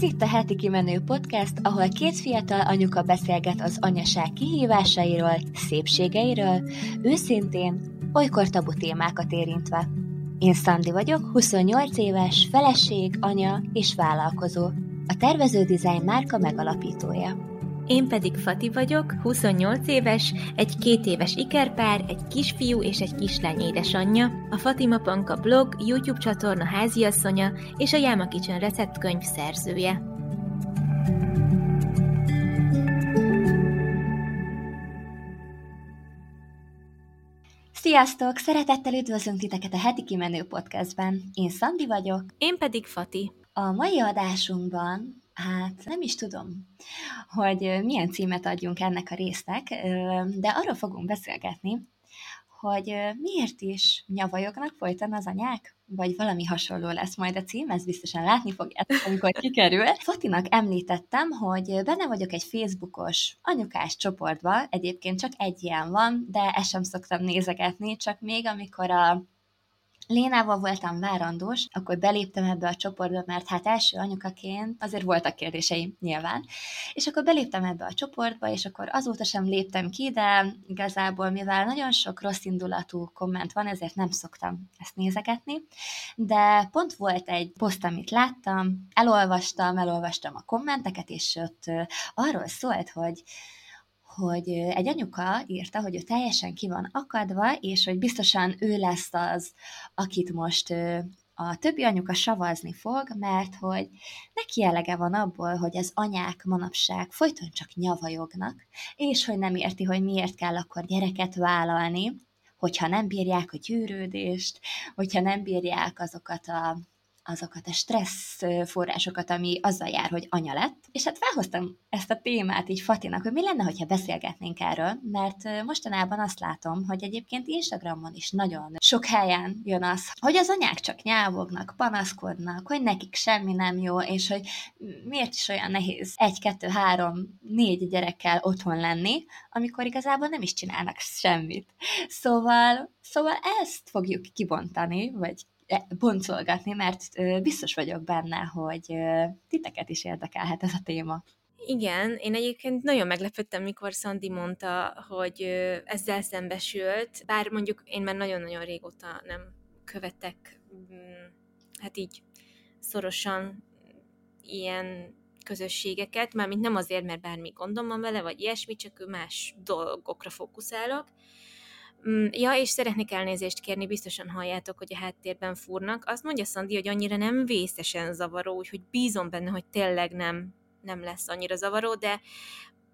Ez itt a Heti Kimenő Podcast, ahol két fiatal anyuka beszélget az anyaság kihívásairól, szépségeiről, őszintén, olykor tabu témákat érintve. Én Szandi vagyok, 28 éves, feleség, anya és vállalkozó. A tervező dizájn márka megalapítója. Én pedig Fati vagyok, 28 éves, egy két éves ikerpár, egy kisfiú és egy kislány édesanyja, a Fatima Panka blog, YouTube csatorna háziasszonya és a Jáma Kitchen receptkönyv szerzője. Sziasztok! Szeretettel üdvözlünk titeket a heti kimenő podcastben. Én Szandi vagyok. Én pedig Fati. A mai adásunkban Hát nem is tudom, hogy milyen címet adjunk ennek a résznek, de arról fogunk beszélgetni, hogy miért is nyavajognak folyton az anyák, vagy valami hasonló lesz majd a cím, ez biztosan látni fogjátok, amikor kikerül. Fatinak említettem, hogy benne vagyok egy Facebookos anyukás csoportban, egyébként csak egy ilyen van, de ezt sem szoktam nézegetni, csak még amikor a Lénával voltam várandós, akkor beléptem ebbe a csoportba, mert hát első anyukaként azért voltak kérdéseim nyilván, és akkor beléptem ebbe a csoportba, és akkor azóta sem léptem ki, de igazából mivel nagyon sok rossz indulatú komment van, ezért nem szoktam ezt nézegetni, de pont volt egy poszt, amit láttam, elolvastam, elolvastam a kommenteket, és ott arról szólt, hogy hogy egy anyuka írta, hogy ő teljesen ki van akadva, és hogy biztosan ő lesz az, akit most a többi anyuka savazni fog, mert hogy neki elege van abból, hogy az anyák manapság folyton csak nyavajognak, és hogy nem érti, hogy miért kell akkor gyereket vállalni, hogyha nem bírják a gyűrődést, hogyha nem bírják azokat a azokat a stressz forrásokat, ami azzal jár, hogy anya lett. És hát felhoztam ezt a témát így Fatinak, hogy mi lenne, hogyha beszélgetnénk erről, mert mostanában azt látom, hogy egyébként Instagramon is nagyon sok helyen jön az, hogy az anyák csak nyávognak, panaszkodnak, hogy nekik semmi nem jó, és hogy miért is olyan nehéz egy, kettő, három, négy gyerekkel otthon lenni, amikor igazából nem is csinálnak semmit. Szóval, szóval ezt fogjuk kibontani, vagy boncolgatni, mert biztos vagyok benne, hogy titeket is érdekelhet ez a téma. Igen, én egyébként nagyon meglepődtem, mikor Szandi mondta, hogy ezzel szembesült, bár mondjuk én már nagyon-nagyon régóta nem követek, mm, hát így szorosan ilyen közösségeket, mármint nem azért, mert bármi gondom van vele, vagy ilyesmi, csak más dolgokra fókuszálok, ja, és szeretnék elnézést kérni, biztosan halljátok, hogy a háttérben fúrnak. Azt mondja Szandi, hogy annyira nem vészesen zavaró, úgyhogy bízom benne, hogy tényleg nem, nem lesz annyira zavaró, de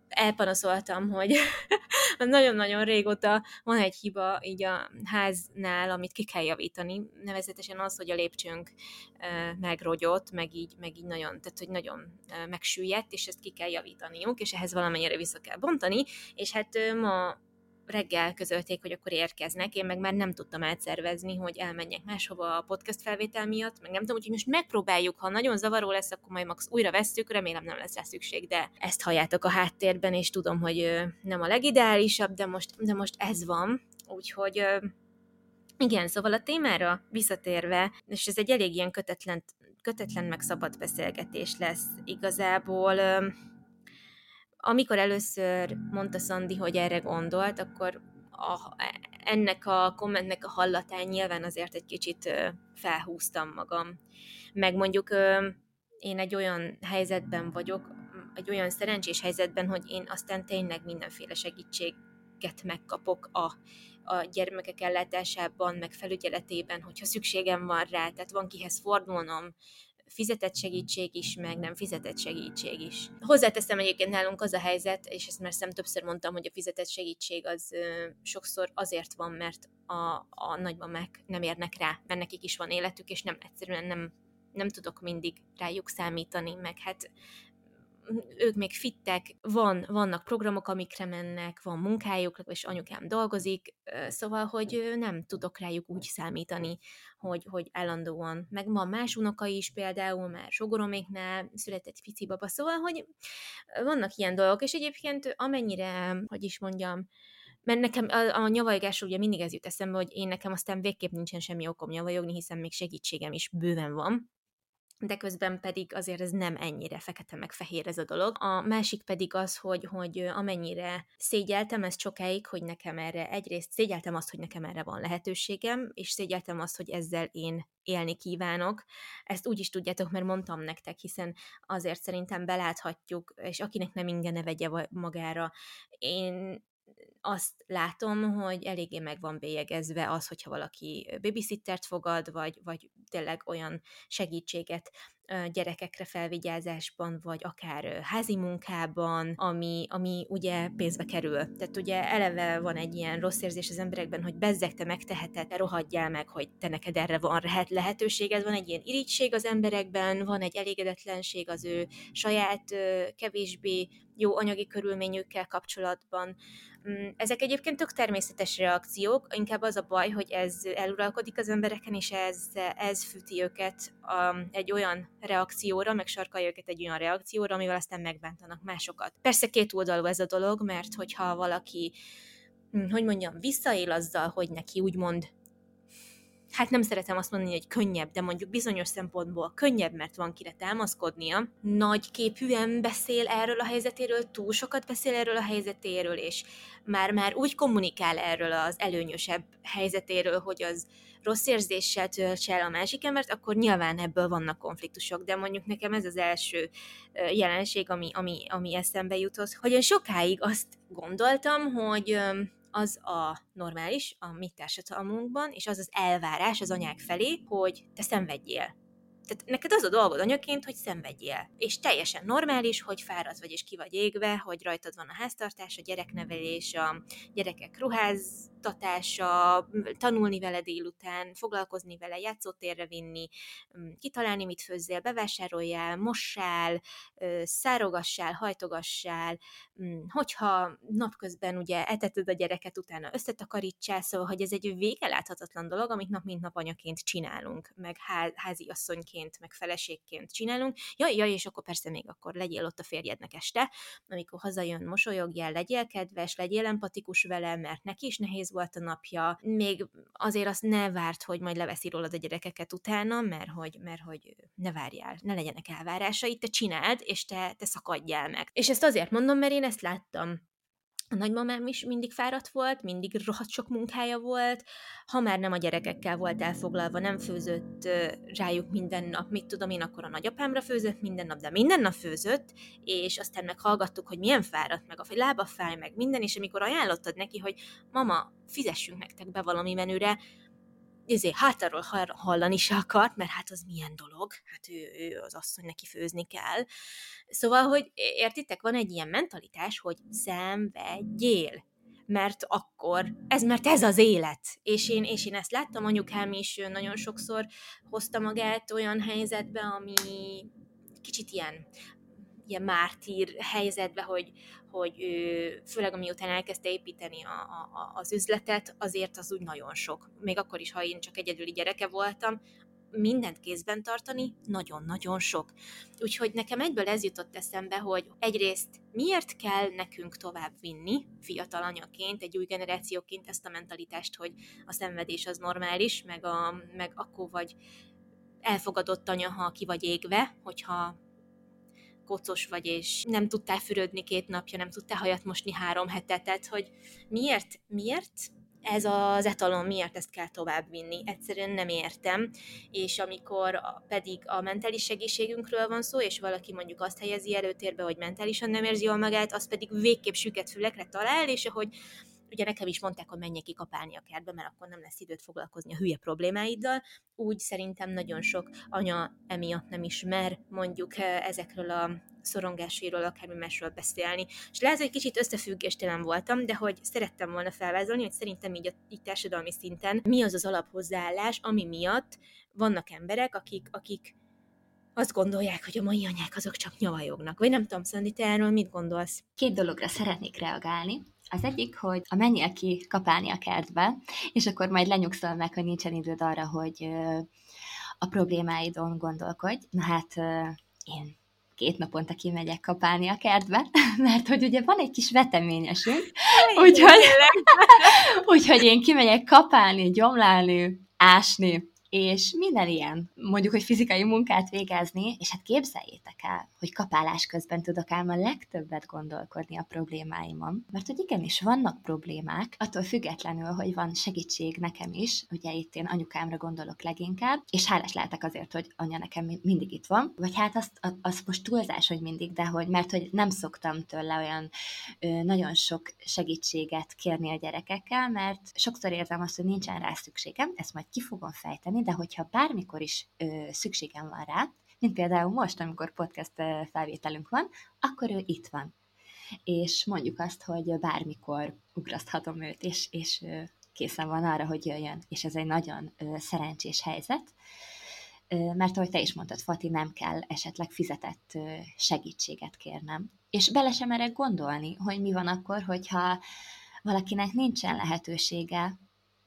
elpanaszoltam, hogy nagyon-nagyon régóta van egy hiba így a háznál, amit ki kell javítani, nevezetesen az, hogy a lépcsőnk megrogyott, meg így, meg így nagyon, tehát hogy nagyon megsüllyedt, és ezt ki kell javítaniuk, és ehhez valamennyire vissza kell bontani, és hát ma reggel közölték, hogy akkor érkeznek, én meg már nem tudtam átszervezni, hogy elmenjek máshova a podcast felvétel miatt, meg nem tudom, úgyhogy most megpróbáljuk, ha nagyon zavaró lesz, akkor majd max újra vesztük, remélem nem lesz rá szükség, de ezt halljátok a háttérben, és tudom, hogy nem a legideálisabb, de most, de most ez van, úgyhogy igen, szóval a témára visszatérve, és ez egy elég ilyen kötetlen, kötetlen meg szabad beszélgetés lesz igazából, amikor először mondta Szandi, hogy erre gondolt, akkor a, ennek a kommentnek a hallatán nyilván azért egy kicsit felhúztam magam. Meg mondjuk én egy olyan helyzetben vagyok, egy olyan szerencsés helyzetben, hogy én aztán tényleg mindenféle segítséget megkapok a, a gyermekek ellátásában, meg felügyeletében, hogyha szükségem van rá, tehát van kihez fordulnom, fizetett segítség is, meg nem fizetett segítség is. Hozzáteszem egyébként nálunk az a helyzet, és ezt már szem többször mondtam, hogy a fizetett segítség az ö, sokszor azért van, mert a, a nagymamák nem érnek rá, mert nekik is van életük, és nem egyszerűen nem, nem tudok mindig rájuk számítani, meg hát ők még fittek, van, vannak programok, amikre mennek, van munkájuk, és anyukám dolgozik, szóval, hogy nem tudok rájuk úgy számítani, hogy, hogy állandóan. Meg van más unoka is például, már sogoroméknál született fici baba, szóval, hogy vannak ilyen dolgok, és egyébként amennyire, hogy is mondjam, mert nekem a, a nyavajgásról ugye mindig ez jut eszembe, hogy én nekem aztán végképp nincsen semmi okom nyavajogni, hiszen még segítségem is bőven van, de közben pedig azért ez nem ennyire fekete meg fehér ez a dolog. A másik pedig az, hogy, hogy amennyire szégyeltem ezt sokáig, hogy nekem erre egyrészt szégyeltem azt, hogy nekem erre van lehetőségem, és szégyeltem azt, hogy ezzel én élni kívánok. Ezt úgy is tudjátok, mert mondtam nektek, hiszen azért szerintem beláthatjuk, és akinek nem inge ne vegye magára. Én azt látom, hogy eléggé meg van bélyegezve az, hogyha valaki babysittert fogad, vagy, vagy tényleg olyan segítséget gyerekekre felvigyázásban, vagy akár házi munkában, ami, ami ugye pénzbe kerül. Tehát ugye eleve van egy ilyen rossz érzés az emberekben, hogy bezzeg te megteheted, te rohadjál meg, hogy te neked erre van lehetőséged, van egy ilyen irítség az emberekben, van egy elégedetlenség az ő saját kevésbé jó anyagi körülményükkel kapcsolatban. Mm, ezek egyébként tök természetes reakciók, inkább az a baj, hogy ez eluralkodik az embereken, és ez, ez füti őket um, egy olyan reakcióra, meg sarkalja őket egy olyan reakcióra, amivel aztán megbántanak másokat. Persze két oldalú ez a dolog, mert hogyha valaki hm, hogy mondjam, visszaél azzal, hogy neki úgymond hát nem szeretem azt mondani, hogy könnyebb, de mondjuk bizonyos szempontból könnyebb, mert van kire támaszkodnia, nagy képűen beszél erről a helyzetéről, túl sokat beszél erről a helyzetéről, és már-már úgy kommunikál erről az előnyösebb helyzetéről, hogy az rossz érzéssel töltse el a másik embert, akkor nyilván ebből vannak konfliktusok, de mondjuk nekem ez az első jelenség, ami, ami, ami eszembe jutott, hogy én sokáig azt gondoltam, hogy az a normális a mi társadalmunkban, és az az elvárás az anyák felé, hogy te szenvedjél. Tehát neked az a dolgod anyaként, hogy szenvedjél. És teljesen normális, hogy fáradt vagy és ki vagy égve, hogy rajtad van a háztartás, a gyereknevelés, a gyerekek ruháztatása, tanulni vele délután, foglalkozni vele, játszótérre vinni, kitalálni, mit főzzél, bevásároljál, mossál, szárogassál, hajtogassál, hogyha napközben ugye eteted a gyereket, utána összetakarítsál, szóval, hogy ez egy vége láthatatlan dolog, amit nap mint nap anyaként csinálunk, meg házi apaként, meg feleségként csinálunk. Jaj, jaj, és akkor persze még akkor legyél ott a férjednek este, amikor hazajön, mosolyogjál, legyél kedves, legyél empatikus vele, mert neki is nehéz volt a napja. Még azért azt ne várt, hogy majd leveszi rólad a gyerekeket utána, mert hogy, mert hogy ne várjál, ne legyenek elvárásai, te csináld, és te, te szakadjál meg. És ezt azért mondom, mert én ezt láttam a nagymamám is mindig fáradt volt, mindig rohadt sok munkája volt, ha már nem a gyerekekkel volt elfoglalva, nem főzött rájuk minden nap, mit tudom én, akkor a nagyapámra főzött minden nap, de minden nap főzött, és aztán meghallgattuk, hogy milyen fáradt, meg a lába fáj, meg minden, és amikor ajánlottad neki, hogy mama, fizessünk nektek be valami menüre, izé, hátáról hallani se akart, mert hát az milyen dolog, hát ő, ő az asszony, neki főzni kell. Szóval, hogy értitek, van egy ilyen mentalitás, hogy szenvedjél, mert akkor, ez mert ez az élet. És én, és én ezt láttam, anyukám is nagyon sokszor hozta magát olyan helyzetbe, ami kicsit ilyen ilyen mártír helyzetbe, hogy, hogy ő, főleg amiután elkezdte építeni a, a, az üzletet, azért az úgy nagyon sok. Még akkor is, ha én csak egyedüli gyereke voltam, mindent kézben tartani nagyon-nagyon sok. Úgyhogy nekem egyből ez jutott eszembe, hogy egyrészt miért kell nekünk tovább vinni fiatal anyaként, egy új generációként ezt a mentalitást, hogy a szenvedés az normális, meg, a, meg akkor vagy elfogadott anya, ha ki vagy égve, hogyha kocos vagy, és nem tudtál fürödni két napja, nem tudtál hajat mosni három hetet, tehát hogy miért, miért ez az etalon, miért ezt kell tovább vinni? Egyszerűen nem értem, és amikor pedig a mentális segítségünkről van szó, és valaki mondjuk azt helyezi előtérbe, hogy mentálisan nem érzi jól magát, az pedig végképp süket fülekre talál, és ahogy ugye nekem is mondták, hogy menjek kikapálni a kertbe, mert akkor nem lesz időt foglalkozni a hülye problémáiddal, úgy szerintem nagyon sok anya emiatt nem ismer mondjuk eh, ezekről a szorongásairól, akármi másról beszélni. És lehet, hogy kicsit összefüggéstelen voltam, de hogy szerettem volna felvázolni, hogy szerintem így, a, így társadalmi szinten mi az az alaphozzáállás, ami miatt vannak emberek, akik, akik azt gondolják, hogy a mai anyák azok csak nyavajognak. Vagy nem tudom, Szandi, te erről mit gondolsz? Két dologra szeretnék reagálni. Az egyik, hogy a menjél ki kapálni a kertbe, és akkor majd lenyugszol meg, hogy nincsen időd arra, hogy a problémáidon gondolkodj. Na hát én két naponta kimegyek kapálni a kertbe, mert hogy ugye van egy kis veteményesünk, úgyhogy, úgyhogy én kimegyek kapálni, gyomlálni, ásni, és minden ilyen, mondjuk, hogy fizikai munkát végezni, és hát képzeljétek el, hogy kapálás közben tudok ám a legtöbbet gondolkodni a problémáimon. Mert hogy igenis vannak problémák, attól függetlenül, hogy van segítség nekem is, ugye itt én anyukámra gondolok leginkább, és hálás lehetek azért, hogy anya nekem mindig itt van, vagy hát azt, az most túlzás, hogy mindig, de hogy mert hogy nem szoktam tőle olyan ö, nagyon sok segítséget kérni a gyerekekkel, mert sokszor érzem azt, hogy nincsen rá szükségem, ezt majd ki fogom fejteni, de hogyha bármikor is ö, szükségem van rá, mint például most, amikor podcast felvételünk van, akkor ő itt van. És mondjuk azt, hogy bármikor ugraszthatom őt, és, és készen van arra, hogy jöjjön. És ez egy nagyon szerencsés helyzet, mert ahogy te is mondtad, Fati, nem kell esetleg fizetett segítséget kérnem. És bele sem merek gondolni, hogy mi van akkor, hogyha valakinek nincsen lehetősége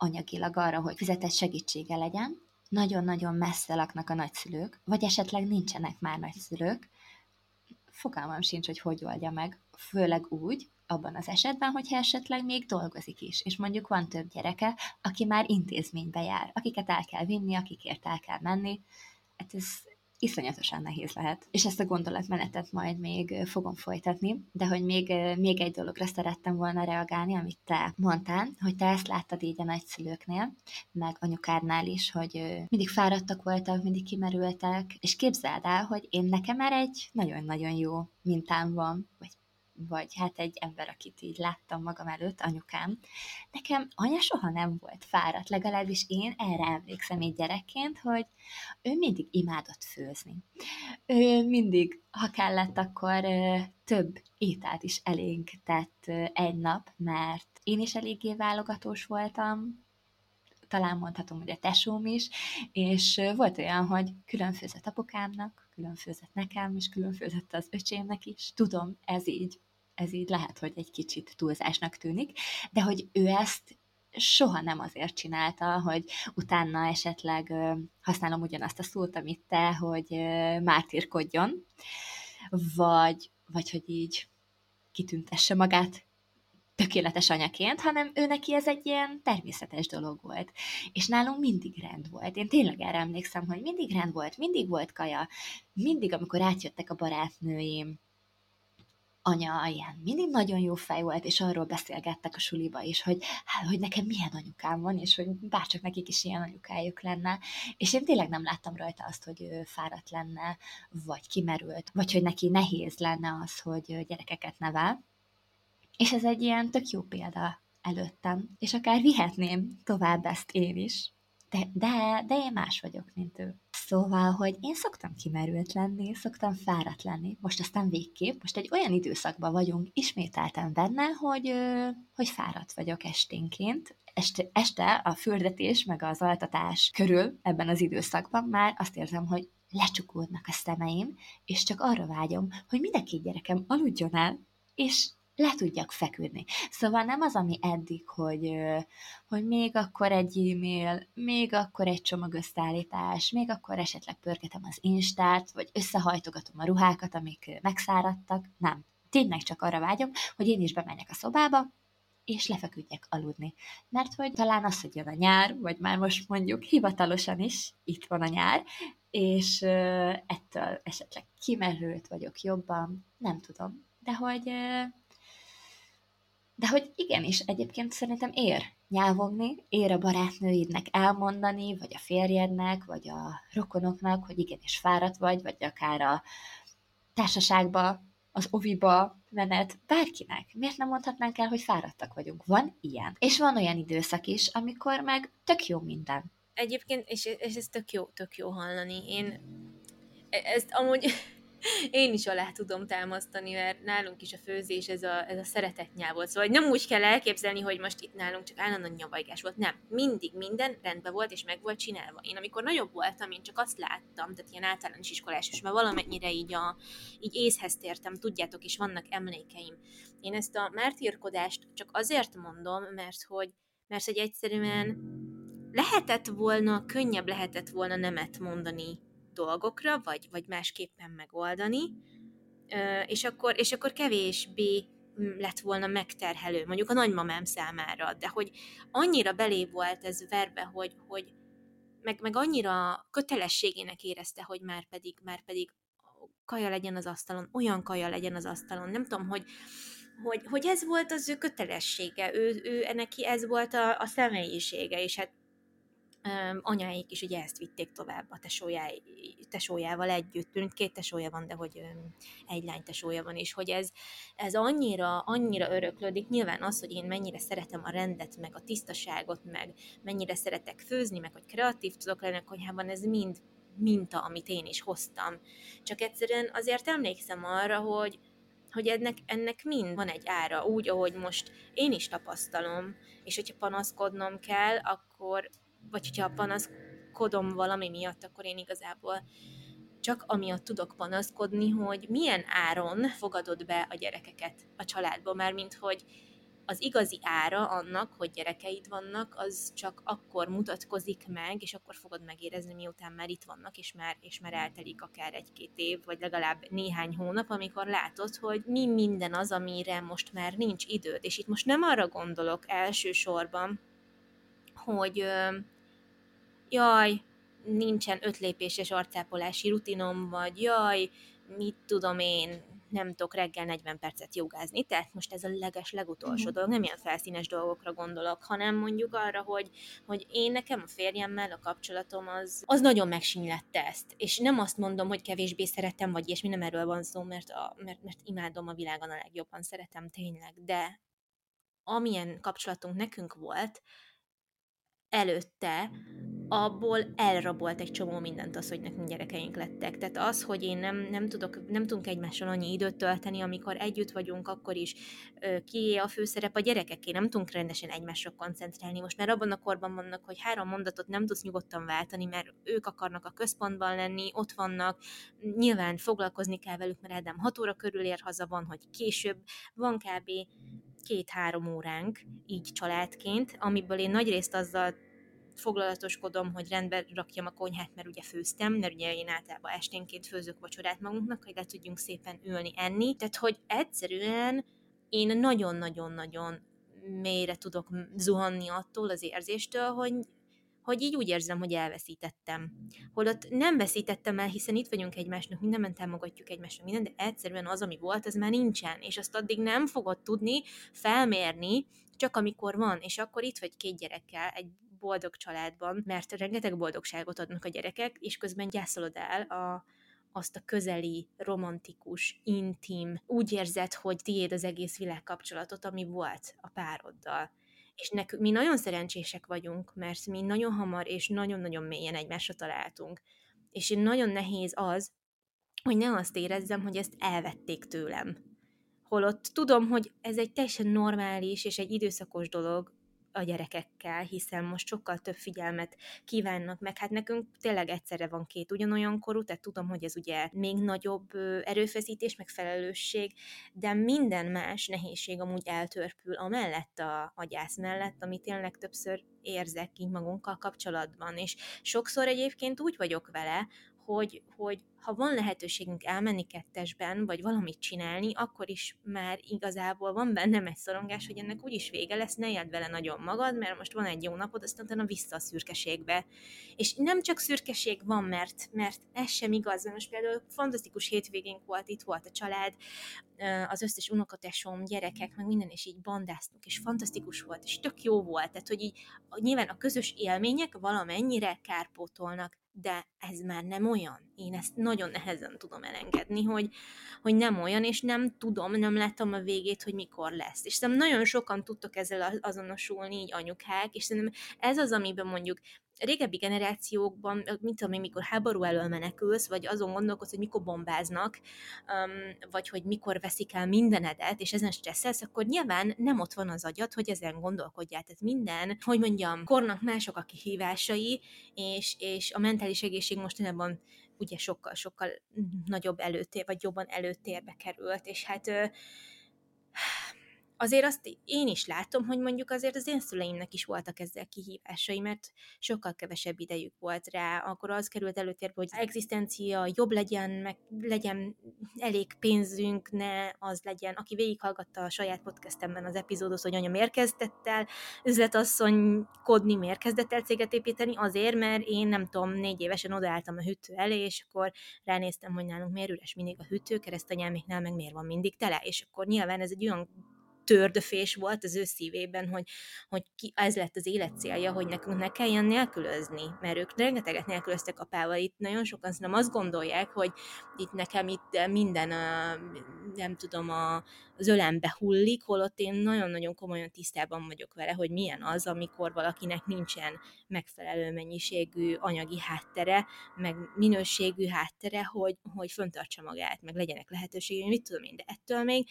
anyagilag arra, hogy fizetett segítsége legyen, nagyon-nagyon messze laknak a nagyszülők, vagy esetleg nincsenek már nagyszülők, fogalmam sincs, hogy hogy oldja meg, főleg úgy, abban az esetben, hogyha esetleg még dolgozik is, és mondjuk van több gyereke, aki már intézménybe jár, akiket el kell vinni, akikért el kell menni. Hát ez iszonyatosan nehéz lehet. És ezt a gondolatmenetet majd még fogom folytatni, de hogy még, még egy dologra szerettem volna reagálni, amit te mondtál, hogy te ezt láttad így a nagyszülőknél, meg anyukádnál is, hogy mindig fáradtak voltak, mindig kimerültek, és képzeld el, hogy én nekem már egy nagyon-nagyon jó mintám van, vagy vagy hát egy ember, akit így láttam magam előtt, anyukám, nekem anya soha nem volt fáradt, legalábbis én erre emlékszem egy gyerekként, hogy ő mindig imádott főzni. Ő mindig, ha kellett, akkor több ételt is elénk tett egy nap, mert én is eléggé válogatós voltam, talán mondhatom, hogy a tesóm is, és volt olyan, hogy különfőzött apukámnak, különfőzött nekem, és különfőzött az öcsémnek is. Tudom, ez így ez így lehet, hogy egy kicsit túlzásnak tűnik, de hogy ő ezt soha nem azért csinálta, hogy utána esetleg használom ugyanazt a szót, amit te, hogy mártírkodjon, vagy, vagy hogy így kitüntesse magát tökéletes anyaként, hanem ő neki ez egy ilyen természetes dolog volt. És nálunk mindig rend volt. Én tényleg erre emlékszem, hogy mindig rend volt, mindig volt kaja, mindig, amikor átjöttek a barátnőim, anya ilyen mindig nagyon jó fej volt, és arról beszélgettek a suliba is, hogy, hogy nekem milyen anyukám van, és hogy bárcsak nekik is ilyen anyukájuk lenne. És én tényleg nem láttam rajta azt, hogy ő fáradt lenne, vagy kimerült, vagy hogy neki nehéz lenne az, hogy gyerekeket nevel. És ez egy ilyen tök jó példa előttem, és akár vihetném tovább ezt én is de, de, de én más vagyok, mint ő. Szóval, hogy én szoktam kimerült lenni, szoktam fáradt lenni, most aztán végképp, most egy olyan időszakban vagyunk ismételten benne, hogy, hogy fáradt vagyok esténként. Este, este a fürdetés meg az altatás körül ebben az időszakban már azt érzem, hogy lecsukódnak a szemeim, és csak arra vágyom, hogy mindenki gyerekem aludjon el, és le tudjak feküdni. Szóval nem az, ami eddig, hogy, hogy még akkor egy e-mail, még akkor egy csomag összeállítás, még akkor esetleg pörgetem az instát, vagy összehajtogatom a ruhákat, amik megszáradtak. Nem. Tényleg csak arra vágyom, hogy én is bemenjek a szobába, és lefeküdjek aludni. Mert hogy talán az, hogy jön a nyár, vagy már most mondjuk hivatalosan is itt van a nyár, és ettől esetleg kimerült vagyok jobban, nem tudom. De hogy de hogy igenis, egyébként szerintem ér nyávogni, ér a barátnőidnek elmondani, vagy a férjednek, vagy a rokonoknak, hogy igenis fáradt vagy, vagy akár a társaságba, az oviba menet, bárkinek. Miért nem mondhatnánk el, hogy fáradtak vagyunk? Van ilyen. És van olyan időszak is, amikor meg tök jó minden. Egyébként, és, és ez tök jó, tök jó hallani. Én e- ezt amúgy én is alá tudom támasztani, mert nálunk is a főzés ez a, ez a szeretet nyelv volt. Szóval nem úgy kell elképzelni, hogy most itt nálunk csak állandóan nyavajgás volt. Nem, mindig minden rendben volt, és meg volt csinálva. Én amikor nagyobb voltam, én csak azt láttam, tehát ilyen általános iskolás, és már valamennyire így, a, így észhez tértem, tudjátok, és vannak emlékeim. Én ezt a mártírkodást csak azért mondom, mert hogy, mert hogy egyszerűen lehetett volna, könnyebb lehetett volna nemet mondani dolgokra, vagy, vagy másképpen megoldani, és akkor, és akkor kevésbé lett volna megterhelő, mondjuk a nagymamám számára, de hogy annyira belé volt ez verbe, hogy, hogy, meg, meg annyira kötelességének érezte, hogy már pedig, már pedig kaja legyen az asztalon, olyan kaja legyen az asztalon. Nem tudom, hogy, hogy, hogy ez volt az ő kötelessége, ő, ő neki ez volt a, a személyisége, és hát anyáik is ugye ezt vitték tovább a tesójá, tesójával együtt, két tesója van, de hogy egy lány tesója van, és hogy ez, ez annyira, annyira öröklődik. Nyilván az, hogy én mennyire szeretem a rendet, meg a tisztaságot, meg mennyire szeretek főzni, meg hogy kreatív tudok lenni a konyhában, ez mind minta, amit én is hoztam. Csak egyszerűen azért emlékszem arra, hogy, hogy ennek, ennek mind van egy ára, úgy, ahogy most én is tapasztalom, és hogyha panaszkodnom kell, akkor vagy hogyha panaszkodom valami miatt, akkor én igazából csak amiatt tudok panaszkodni, hogy milyen áron fogadod be a gyerekeket a családba, már mint hogy az igazi ára annak, hogy gyerekeid vannak, az csak akkor mutatkozik meg, és akkor fogod megérezni, miután már itt vannak, és már, és már eltelik akár egy-két év, vagy legalább néhány hónap, amikor látod, hogy mi minden az, amire most már nincs időd. És itt most nem arra gondolok elsősorban, hogy jaj, nincsen ötlépéses arcápolási rutinom, vagy jaj, mit tudom én, nem tudok reggel 40 percet jogázni, tehát most ez a leges, legutolsó uh-huh. dolog, nem ilyen felszínes dolgokra gondolok, hanem mondjuk arra, hogy, hogy én nekem a férjemmel a kapcsolatom az, az nagyon megsínylette ezt, és nem azt mondom, hogy kevésbé szeretem, vagy ilyesmi, nem erről van szó, mert, a, mert, mert imádom a világon a legjobban, szeretem tényleg, de amilyen kapcsolatunk nekünk volt, előtte abból elrabolt egy csomó mindent az, hogy nekünk gyerekeink lettek. Tehát az, hogy én nem, nem, tudok, nem tudunk egymással annyi időt tölteni, amikor együtt vagyunk, akkor is ki a főszerep a gyerekeké, nem tudunk rendesen egymásra koncentrálni. Most már abban a korban vannak, hogy három mondatot nem tudsz nyugodtan váltani, mert ők akarnak a központban lenni, ott vannak, nyilván foglalkozni kell velük, mert Ádám 6 óra körül ér haza, van, hogy később, van kb két-három óránk így családként, amiből én nagyrészt azzal foglalatoskodom, hogy rendbe rakjam a konyhát, mert ugye főztem, mert ugye én általában esténként főzök vacsorát magunknak, hogy le tudjunk szépen ülni, enni. Tehát, hogy egyszerűen én nagyon-nagyon-nagyon mélyre tudok zuhanni attól az érzéstől, hogy hogy így úgy érzem, hogy elveszítettem. Holott nem veszítettem el, hiszen itt vagyunk egymásnak, mindenben támogatjuk egymásnak, minden, de egyszerűen az, ami volt, az már nincsen, és azt addig nem fogod tudni felmérni, csak amikor van, és akkor itt vagy két gyerekkel, egy boldog családban, mert rengeteg boldogságot adnak a gyerekek, és közben gyászolod el a, azt a közeli, romantikus, intim, úgy érzed, hogy tiéd az egész világkapcsolatot, ami volt a pároddal. És nekünk, mi nagyon szerencsések vagyunk, mert mi nagyon hamar és nagyon-nagyon mélyen egymásra találtunk. És én nagyon nehéz az, hogy ne azt érezzem, hogy ezt elvették tőlem. Holott tudom, hogy ez egy teljesen normális és egy időszakos dolog, a gyerekekkel, hiszen most sokkal több figyelmet kívánnak meg. Hát nekünk tényleg egyszerre van két ugyanolyan korú, tehát tudom, hogy ez ugye még nagyobb erőfeszítés, meg felelősség, de minden más nehézség amúgy eltörpül amellett a, a gyász mellett, amit tényleg többször érzek így magunkkal kapcsolatban. És sokszor egyébként úgy vagyok vele, hogy, hogy ha van lehetőségünk elmenni kettesben, vagy valamit csinálni, akkor is már igazából van bennem egy szorongás, hogy ennek úgyis vége lesz, ne éld vele nagyon magad, mert most van egy jó napod, aztán utána vissza a szürkeségbe. És nem csak szürkeség van, mert, mert ez sem igaz. Most például fantasztikus hétvégénk volt, itt volt a család, az összes unokatesom, gyerekek, meg minden, és így bandáztunk, és fantasztikus volt, és tök jó volt. Tehát, hogy így nyilván a közös élmények valamennyire kárpótolnak, de ez már nem olyan. Én ezt nagyon nehezen tudom elengedni, hogy, hogy nem olyan, és nem tudom, nem látom a végét, hogy mikor lesz. És szerintem nagyon sokan tudtok ezzel azonosulni, így anyukák, és szerintem ez az, amiben mondjuk régebbi generációkban, mit tudom én, mikor háború elől menekülsz, vagy azon gondolkodsz, hogy mikor bombáznak, um, vagy hogy mikor veszik el mindenedet, és ezen stresszelsz, akkor nyilván nem ott van az agyad, hogy ezen gondolkodjál. Tehát minden, hogy mondjam, kornak mások a kihívásai, és, és a mentális egészség mostanában ugye sokkal-sokkal nagyobb előtér, vagy jobban előtérbe került, és hát azért azt én is látom, hogy mondjuk azért az én szüleimnek is voltak ezzel kihívásai, mert sokkal kevesebb idejük volt rá, akkor az került előtérbe, hogy az egzisztencia jobb legyen, meg legyen elég pénzünk, ne az legyen, aki végighallgatta a saját podcastemben az epizódot, hogy anya miért kezdett el üzletasszonykodni, miért kezdett el céget építeni, azért, mert én nem tudom, négy évesen odaálltam a hűtő elé, és akkor ránéztem, hogy nálunk miért üres mindig a hűtő, keresztanyáméknál meg miért van mindig tele, és akkor nyilván ez egy olyan tördöfés volt az ő szívében, hogy, hogy ki, ez lett az élet célja, hogy nekünk ne kelljen nélkülözni, mert ők rengeteget nélkülöztek apával. Itt nagyon sokan nem azt gondolják, hogy itt nekem itt minden, a, nem tudom, a, az ölembe hullik, holott én nagyon-nagyon komolyan tisztában vagyok vele, hogy milyen az, amikor valakinek nincsen megfelelő mennyiségű anyagi háttere, meg minőségű háttere, hogy, hogy föntartsa magát, meg legyenek lehetőségei, mit tudom én, de ettől még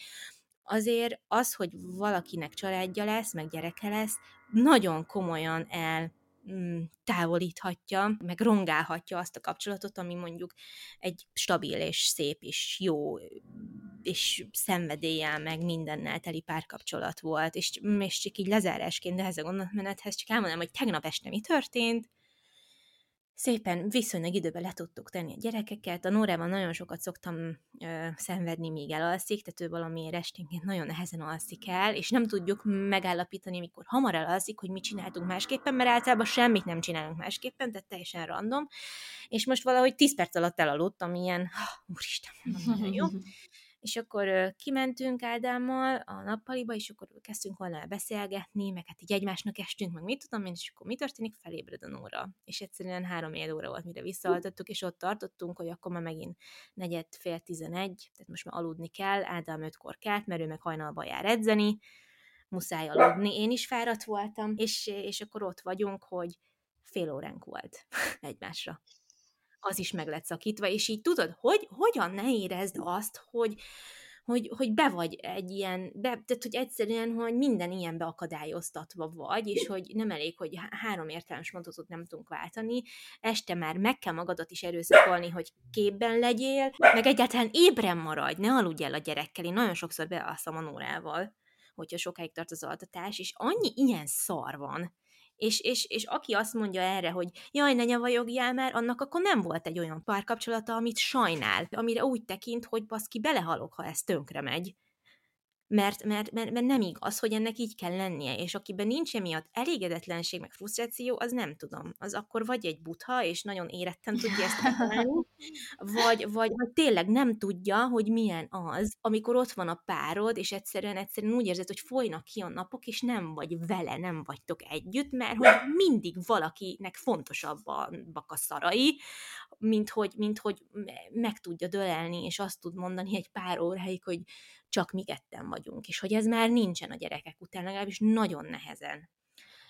azért az, hogy valakinek családja lesz, meg gyereke lesz, nagyon komolyan el mm, távolíthatja, meg rongálhatja azt a kapcsolatot, ami mondjuk egy stabil és szép és jó és szenvedéllyel, meg mindennel teli párkapcsolat volt, és, és csak így lezárásként, de ez a gondolatmenethez csak elmondanám, hogy tegnap este mi történt, szépen viszonylag időben le tudtuk tenni a gyerekeket. A Nórában nagyon sokat szoktam ö, szenvedni, míg elalszik, tehát ő valamiért esténként nagyon nehezen alszik el, és nem tudjuk megállapítani, mikor hamar elalszik, hogy mit csináltunk másképpen, mert általában semmit nem csinálunk másképpen, tehát teljesen random. És most valahogy 10 perc alatt elaludtam, ilyen, úristen, nagyon jó. és akkor kimentünk Ádámmal a nappaliba, és akkor kezdtünk volna beszélgetni, meg hát így egymásnak estünk, meg mit tudom én, és akkor mi történik? Felébred a Nóra. És egyszerűen három év óra volt, mire visszaaltottuk, és ott tartottunk, hogy akkor már megint negyed, fél tizenegy, tehát most már aludni kell, Ádám ötkor kelt, mert ő meg hajnalba jár edzeni, muszáj aludni, én is fáradt voltam, és, és akkor ott vagyunk, hogy fél óránk volt egymásra az is meg lett szakítva, és így tudod, hogy hogyan ne érezd azt, hogy, hogy, hogy be vagy egy ilyen, be, tehát hogy egyszerűen, hogy minden ilyen beakadályoztatva vagy, és hogy nem elég, hogy három értelmes mondatot nem tudunk váltani, este már meg kell magadat is erőszakolni, hogy képben legyél, meg egyáltalán ébren maradj, ne aludj el a gyerekkel, én nagyon sokszor bealszom a Nórával, hogyha sokáig tart az altatás, és annyi ilyen szar van, és, és, és aki azt mondja erre, hogy jaj, ne nyavajogjál már, annak akkor nem volt egy olyan párkapcsolata, amit sajnál, amire úgy tekint, hogy baszki, belehalok, ha ez tönkre megy mert, mert, mert, mert nem igaz, hogy ennek így kell lennie, és akiben nincs emiatt elégedetlenség, meg frusztráció, az nem tudom. Az akkor vagy egy butha, és nagyon éretten tudja ezt megtalálni, vagy, vagy, vagy tényleg nem tudja, hogy milyen az, amikor ott van a párod, és egyszerűen, egyszerűen úgy érzed, hogy folynak ki a napok, és nem vagy vele, nem vagytok együtt, mert hogy mindig valakinek fontosabbak a szarai, mint hogy, mint hogy meg tudja dölelni, és azt tud mondani egy pár óráig, hogy csak mi ketten vagyunk, és hogy ez már nincsen a gyerekek után, legalábbis nagyon nehezen.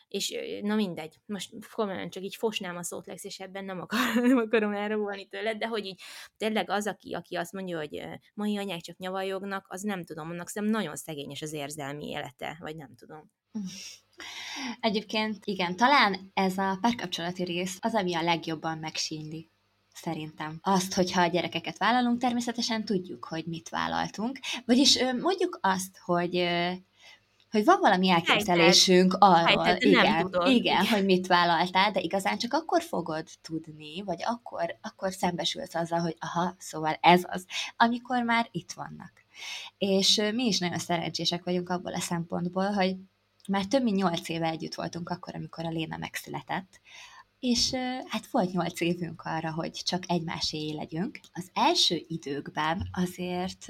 És na mindegy, most komolyan csak így fosnám a szót és ebben nem, akar, nem akarom elrabolni tőled, de hogy így tényleg az, aki, aki azt mondja, hogy mai anyák csak nyavajognak, az nem tudom, annak szerintem nagyon szegényes az érzelmi élete, vagy nem tudom. Egyébként igen, talán ez a párkapcsolati rész az, ami a legjobban megsínli szerintem. Azt, hogyha a gyerekeket vállalunk, természetesen tudjuk, hogy mit vállaltunk. Vagyis mondjuk azt, hogy hogy van valami elképzelésünk arról, Helyted, igen, igen, igen, hogy mit vállaltál, de igazán csak akkor fogod tudni, vagy akkor, akkor szembesülsz azzal, hogy aha, szóval ez az, amikor már itt vannak. És mi is nagyon szerencsések vagyunk abból a szempontból, hogy már több mint nyolc éve együtt voltunk akkor, amikor a Léna megszületett, és hát volt nyolc évünk arra, hogy csak egymáséé legyünk. Az első időkben azért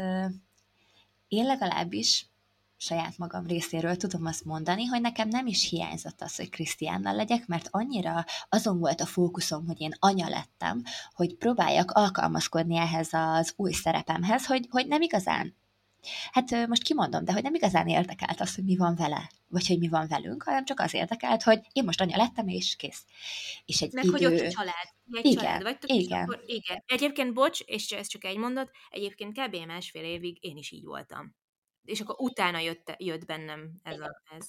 én legalábbis saját magam részéről tudom azt mondani, hogy nekem nem is hiányzott az, hogy Krisztiánnal legyek, mert annyira azon volt a fókuszom, hogy én anya lettem, hogy próbáljak alkalmazkodni ehhez az új szerepemhez, hogy, hogy nem igazán Hát most kimondom, de hogy nem igazán érdekelt az, hogy mi van vele, vagy hogy mi van velünk, hanem csak az érdekelt, hogy én most anya lettem, és kész. És egy Meg idő... hogy ott a család. Egy igen, család vagytok, igen. Akkor, igen. Egyébként, bocs, és ez csak egy mondat, egyébként kb. másfél évig én is így voltam. És akkor utána jött, jött bennem ez a... Ez.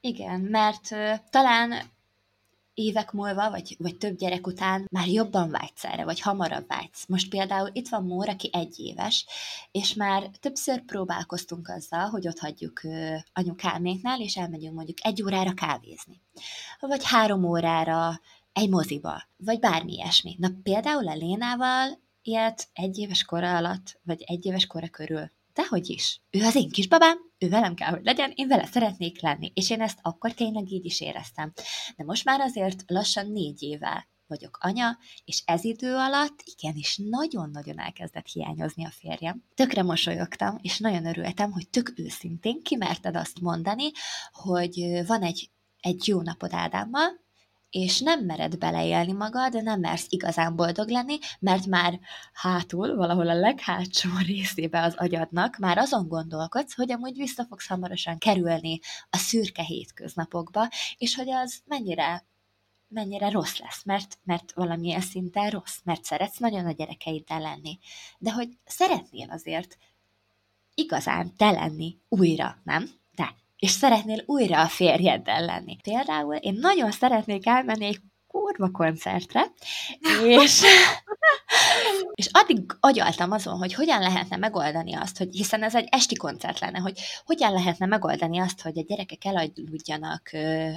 Igen, mert uh, talán évek múlva, vagy, vagy több gyerek után már jobban vágysz erre, vagy hamarabb vágysz. Most például itt van Mór, aki egy éves, és már többször próbálkoztunk azzal, hogy ott hagyjuk anyukáméknál, és elmegyünk mondjuk egy órára kávézni. Vagy három órára egy moziba, vagy bármi ilyesmi. Na például a Lénával ilyet egy éves kora alatt, vagy egy éves kora körül Dehogy is. Ő az én kisbabám, ő velem kell, hogy legyen, én vele szeretnék lenni. És én ezt akkor tényleg így is éreztem. De most már azért lassan négy éve vagyok anya, és ez idő alatt igenis nagyon-nagyon elkezdett hiányozni a férjem. Tökre mosolyogtam, és nagyon örültem, hogy tök őszintén kimerted azt mondani, hogy van egy, egy jó napod Ádámmal, és nem mered beleélni magad, nem mersz igazán boldog lenni, mert már hátul, valahol a leghátsó részébe az agyadnak már azon gondolkodsz, hogy amúgy vissza fogsz hamarosan kerülni a szürke hétköznapokba, és hogy az mennyire mennyire rossz lesz, mert, mert valamilyen szinten rossz, mert szeretsz nagyon a gyerekeiddel lenni. De hogy szeretnél azért igazán te lenni újra, nem? De és szeretnél újra a férjeddel lenni. Például én nagyon szeretnék elmenni egy kurva koncertre, és, és addig agyaltam azon, hogy hogyan lehetne megoldani azt, hogy hiszen ez egy esti koncert lenne, hogy hogyan lehetne megoldani azt, hogy a gyerekek elaludjanak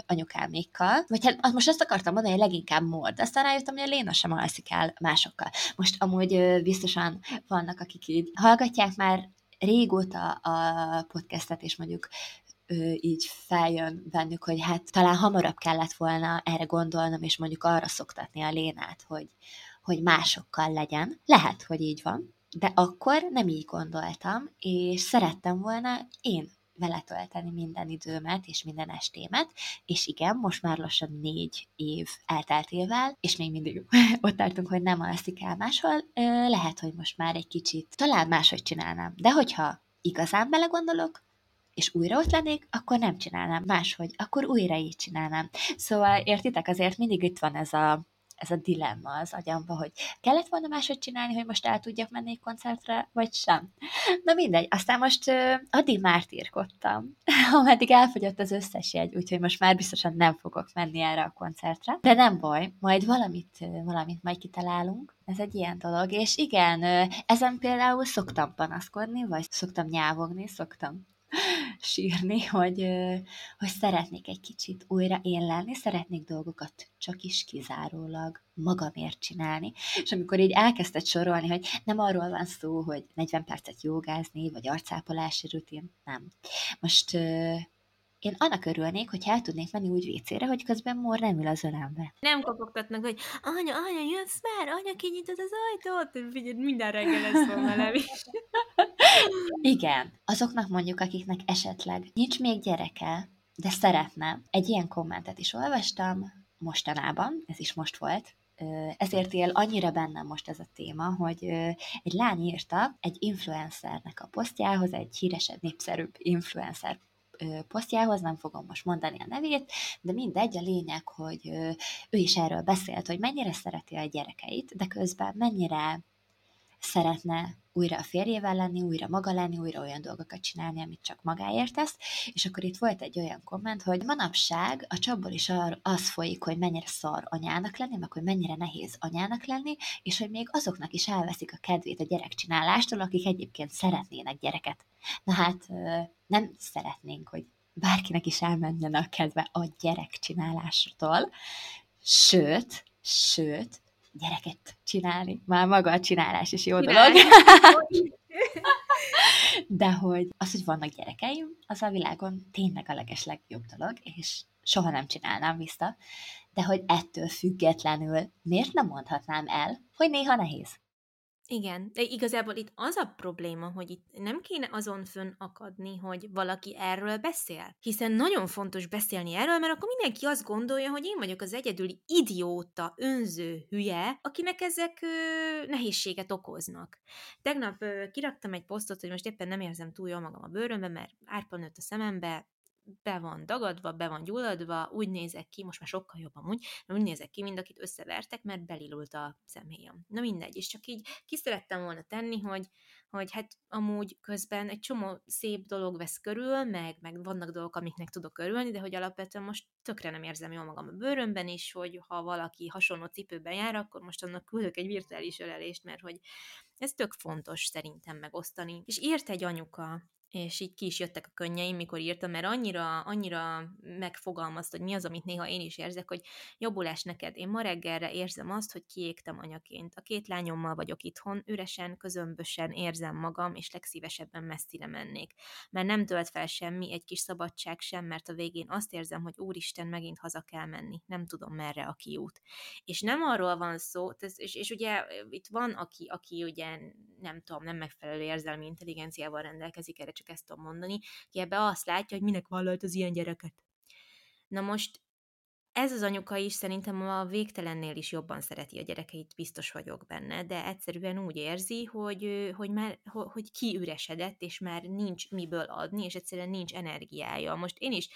anyukámékkal, vagy hát most azt akartam mondani, hogy leginkább mord, aztán rájöttem, hogy a Léna sem alszik el másokkal. Most amúgy biztosan vannak, akik így hallgatják már régóta a podcastet, és mondjuk így feljön bennük, hogy hát talán hamarabb kellett volna erre gondolnom, és mondjuk arra szoktatni a Lénát, hogy, hogy másokkal legyen. Lehet, hogy így van, de akkor nem így gondoltam, és szerettem volna én vele tölteni minden időmet és minden estémet, és igen, most már lassan négy év elteltével, és még mindig ott tartunk, hogy nem alszik el máshol, lehet, hogy most már egy kicsit talán máshogy csinálnám, de hogyha igazán belegondolok, és újra ott lennék, akkor nem csinálnám máshogy, akkor újra így csinálnám. Szóval értitek, azért mindig itt van ez a, ez a dilemma az agyamba, hogy kellett volna máshogy csinálni, hogy most el tudjak menni egy koncertre, vagy sem. Na mindegy, aztán most uh, addig mártírkodtam, ameddig elfogyott az összes jegy, úgyhogy most már biztosan nem fogok menni erre a koncertre. De nem baj, majd valamit, valamit majd kitalálunk. Ez egy ilyen dolog, és igen, ezen például szoktam panaszkodni, vagy szoktam nyávogni, szoktam sírni, hogy, hogy szeretnék egy kicsit újra én lenni, szeretnék dolgokat csak is kizárólag magamért csinálni. És amikor így elkezdted sorolni, hogy nem arról van szó, hogy 40 percet jogázni, vagy arcápolási rutin, nem. Most én annak örülnék, hogy el tudnék menni úgy vécére, hogy közben Mor nem ül az ölembe. Nem kopogtatnak, hogy anya, anya, jössz már, anya, kinyitod az ajtót, figyelj, minden reggel ez van velem is. Igen, azoknak mondjuk, akiknek esetleg nincs még gyereke, de szeretne. Egy ilyen kommentet is olvastam mostanában, ez is most volt, ezért él annyira bennem most ez a téma, hogy egy lány írta egy influencernek a posztjához, egy híresebb, népszerűbb influencer posztjához, nem fogom most mondani a nevét, de mindegy, a lényeg, hogy ő is erről beszélt, hogy mennyire szereti a gyerekeit, de közben mennyire szeretne újra a férjével lenni, újra maga lenni, újra olyan dolgokat csinálni, amit csak magáért tesz, és akkor itt volt egy olyan komment, hogy manapság a csapból is az folyik, hogy mennyire szar anyának lenni, meg hogy mennyire nehéz anyának lenni, és hogy még azoknak is elveszik a kedvét a gyerekcsinálástól, akik egyébként szeretnének gyereket. Na hát nem szeretnénk, hogy bárkinek is elmenjen a kedve a gyerekcsinálástól, sőt, sőt, gyereket csinálni. Már maga a csinálás is jó dolog. De hogy az, hogy vannak gyerekeim, az a világon tényleg a legesleg jobb dolog, és soha nem csinálnám vissza. De hogy ettől függetlenül miért nem mondhatnám el, hogy néha nehéz? Igen, de igazából itt az a probléma, hogy itt nem kéne azon fönn akadni, hogy valaki erről beszél. Hiszen nagyon fontos beszélni erről, mert akkor mindenki azt gondolja, hogy én vagyok az egyedüli idióta, önző hülye, akinek ezek ö, nehézséget okoznak. Tegnap ö, kiraktam egy posztot, hogy most éppen nem érzem túl jól magam a bőrömbe, mert árpa nőtt a szemembe, be van dagadva, be van gyulladva, úgy nézek ki, most már sokkal jobb amúgy, úgy nézek ki, mint akit összevertek, mert belilult a személyem. Na mindegy, és csak így ki szerettem volna tenni, hogy, hogy hát amúgy közben egy csomó szép dolog vesz körül, meg, meg vannak dolgok, amiknek tudok örülni, de hogy alapvetően most tökre nem érzem jól magam a bőrömben is, hogy ha valaki hasonló cipőben jár, akkor most annak küldök egy virtuális ölelést, mert hogy ez tök fontos szerintem megosztani. És írt egy anyuka, és így ki is jöttek a könnyeim, mikor írtam, mert annyira, annyira megfogalmazta, hogy mi az, amit néha én is érzek, hogy jobbulás neked. Én ma reggelre érzem azt, hogy kiégtem anyaként. A két lányommal vagyok itthon, üresen, közömbösen érzem magam, és legszívesebben messzire mennék. Mert nem tölt fel semmi, egy kis szabadság sem, mert a végén azt érzem, hogy úristen, megint haza kell menni. Nem tudom, merre a kiút. És nem arról van szó, és, és ugye itt van, aki, aki ugye nem tudom, nem megfelelő érzelmi intelligenciával rendelkezik, erre csak ezt tudom mondani, ki ebbe azt látja, hogy minek vállalt az ilyen gyereket. Na most ez az anyuka is szerintem a végtelennél is jobban szereti a gyerekeit, biztos vagyok benne, de egyszerűen úgy érzi, hogy, hogy már hogy kiüresedett, és már nincs miből adni, és egyszerűen nincs energiája. Most én is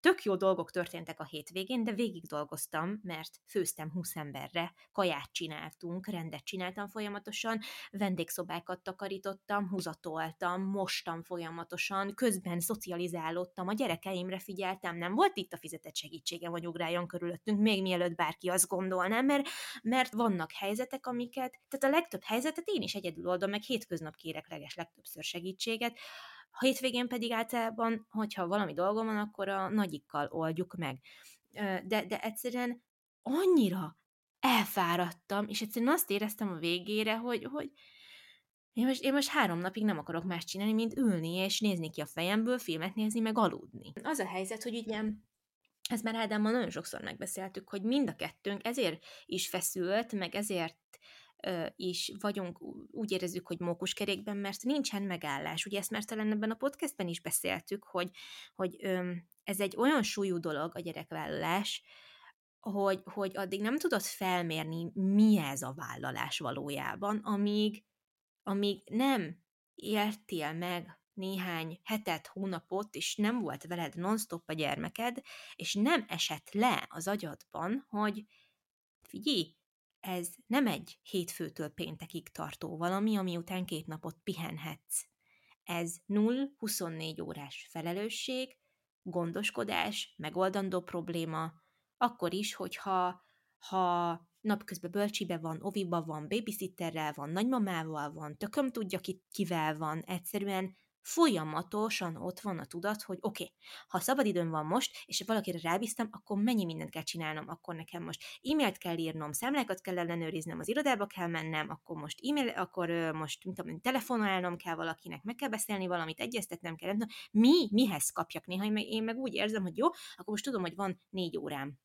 tök jó dolgok történtek a hétvégén, de végig dolgoztam, mert főztem 20 emberre, kaját csináltunk, rendet csináltam folyamatosan, vendégszobákat takarítottam, húzatoltam, mostam folyamatosan, közben szocializálódtam, a gyerekeimre figyeltem, nem volt itt a fizetett segítségem, hogy ugráljon körülöttünk, még mielőtt bárki azt gondolná, mert, mert vannak helyzetek, amiket, tehát a legtöbb helyzetet én is egyedül oldom, meg hétköznap kérek leges legtöbbször segítséget, hétvégén pedig általában, hogyha valami dolgom van, akkor a nagyikkal oldjuk meg. De, de egyszerűen annyira elfáradtam, és egyszerűen azt éreztem a végére, hogy, hogy én most, én most három napig nem akarok más csinálni, mint ülni és nézni ki a fejemből, filmet nézni, meg aludni. Az a helyzet, hogy ugye ezt már Ádámmal nagyon sokszor megbeszéltük, hogy mind a kettőnk ezért is feszült, meg ezért is vagyunk, úgy érezzük, hogy mókuskerékben, mert nincsen megállás. Ugye ezt már talán ebben a podcastben is beszéltük, hogy, hogy ez egy olyan súlyú dolog a gyerekvállalás, hogy, hogy addig nem tudod felmérni, mi ez a vállalás valójában, amíg, amíg nem értél meg néhány hetet, hónapot, és nem volt veled non-stop a gyermeked, és nem esett le az agyadban, hogy figyelj, ez nem egy hétfőtől péntekig tartó valami, ami után két napot pihenhetsz. Ez 0-24 órás felelősség, gondoskodás, megoldandó probléma, akkor is, hogyha ha napközben bölcsibe van, oviba van, babysitterrel van, nagymamával van, tököm tudja ki, kivel van, egyszerűen folyamatosan ott van a tudat, hogy oké, okay, ha szabadidőm van most, és valakire rábíztam, akkor mennyi mindent kell csinálnom, akkor nekem most e-mailt kell írnom, számlákat kell ellenőriznem, az irodába kell mennem, akkor most e-mail, akkor most mint tudom, telefonálnom kell valakinek, meg kell beszélni valamit, egyeztetnem kell, nem tudom, mi, mihez kapjak? Néha, én meg, én meg úgy érzem, hogy jó, akkor most tudom, hogy van négy órám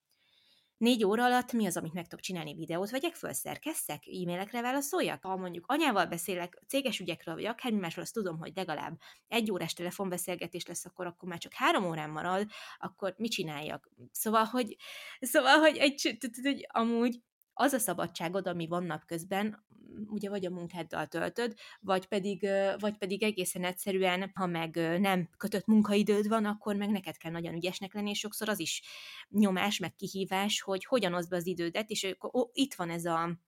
négy óra alatt mi az, amit meg tudok csinálni? Videót vegyek föl, szerkesszek, e-mailekre válaszoljak? Ha mondjuk anyával beszélek céges ügyekről, vagy akármi másról, azt tudom, hogy legalább egy órás telefonbeszélgetés lesz, akkor, akkor már csak három órán marad, akkor mit csináljak? Szóval, hogy, szóval, hogy egy, hogy amúgy az a szabadságod, ami van napközben, ugye vagy a munkáddal töltöd, vagy pedig, vagy pedig egészen egyszerűen, ha meg nem kötött munkaidőd van, akkor meg neked kell nagyon ügyesnek lenni, és sokszor az is nyomás, meg kihívás, hogy hogyan oszd be az idődet, és ó, itt van ez a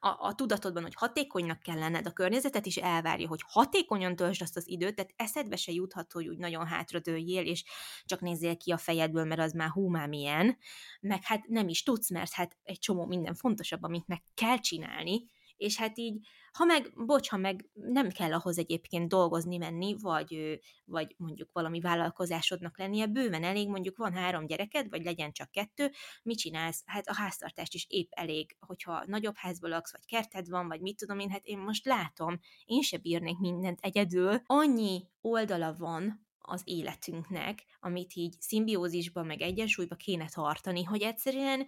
a, a tudatodban, hogy hatékonynak kell lenned, a környezetet is elvárja, hogy hatékonyan töltsd azt az időt, tehát eszedbe se juthat, hogy úgy nagyon hátradőljél, és csak nézzél ki a fejedből, mert az már hú, milyen, meg hát nem is tudsz, mert hát egy csomó minden fontosabb, amit meg kell csinálni, és hát így, ha meg, bocs, ha meg nem kell ahhoz egyébként dolgozni menni, vagy, vagy mondjuk valami vállalkozásodnak lennie, bőven elég, mondjuk van három gyereked, vagy legyen csak kettő, mit csinálsz? Hát a háztartást is épp elég, hogyha nagyobb házból laksz, vagy kerted van, vagy mit tudom én, hát én most látom, én se bírnék mindent egyedül. Annyi oldala van az életünknek, amit így szimbiózisban, meg egyensúlyba kéne tartani, hogy egyszerűen,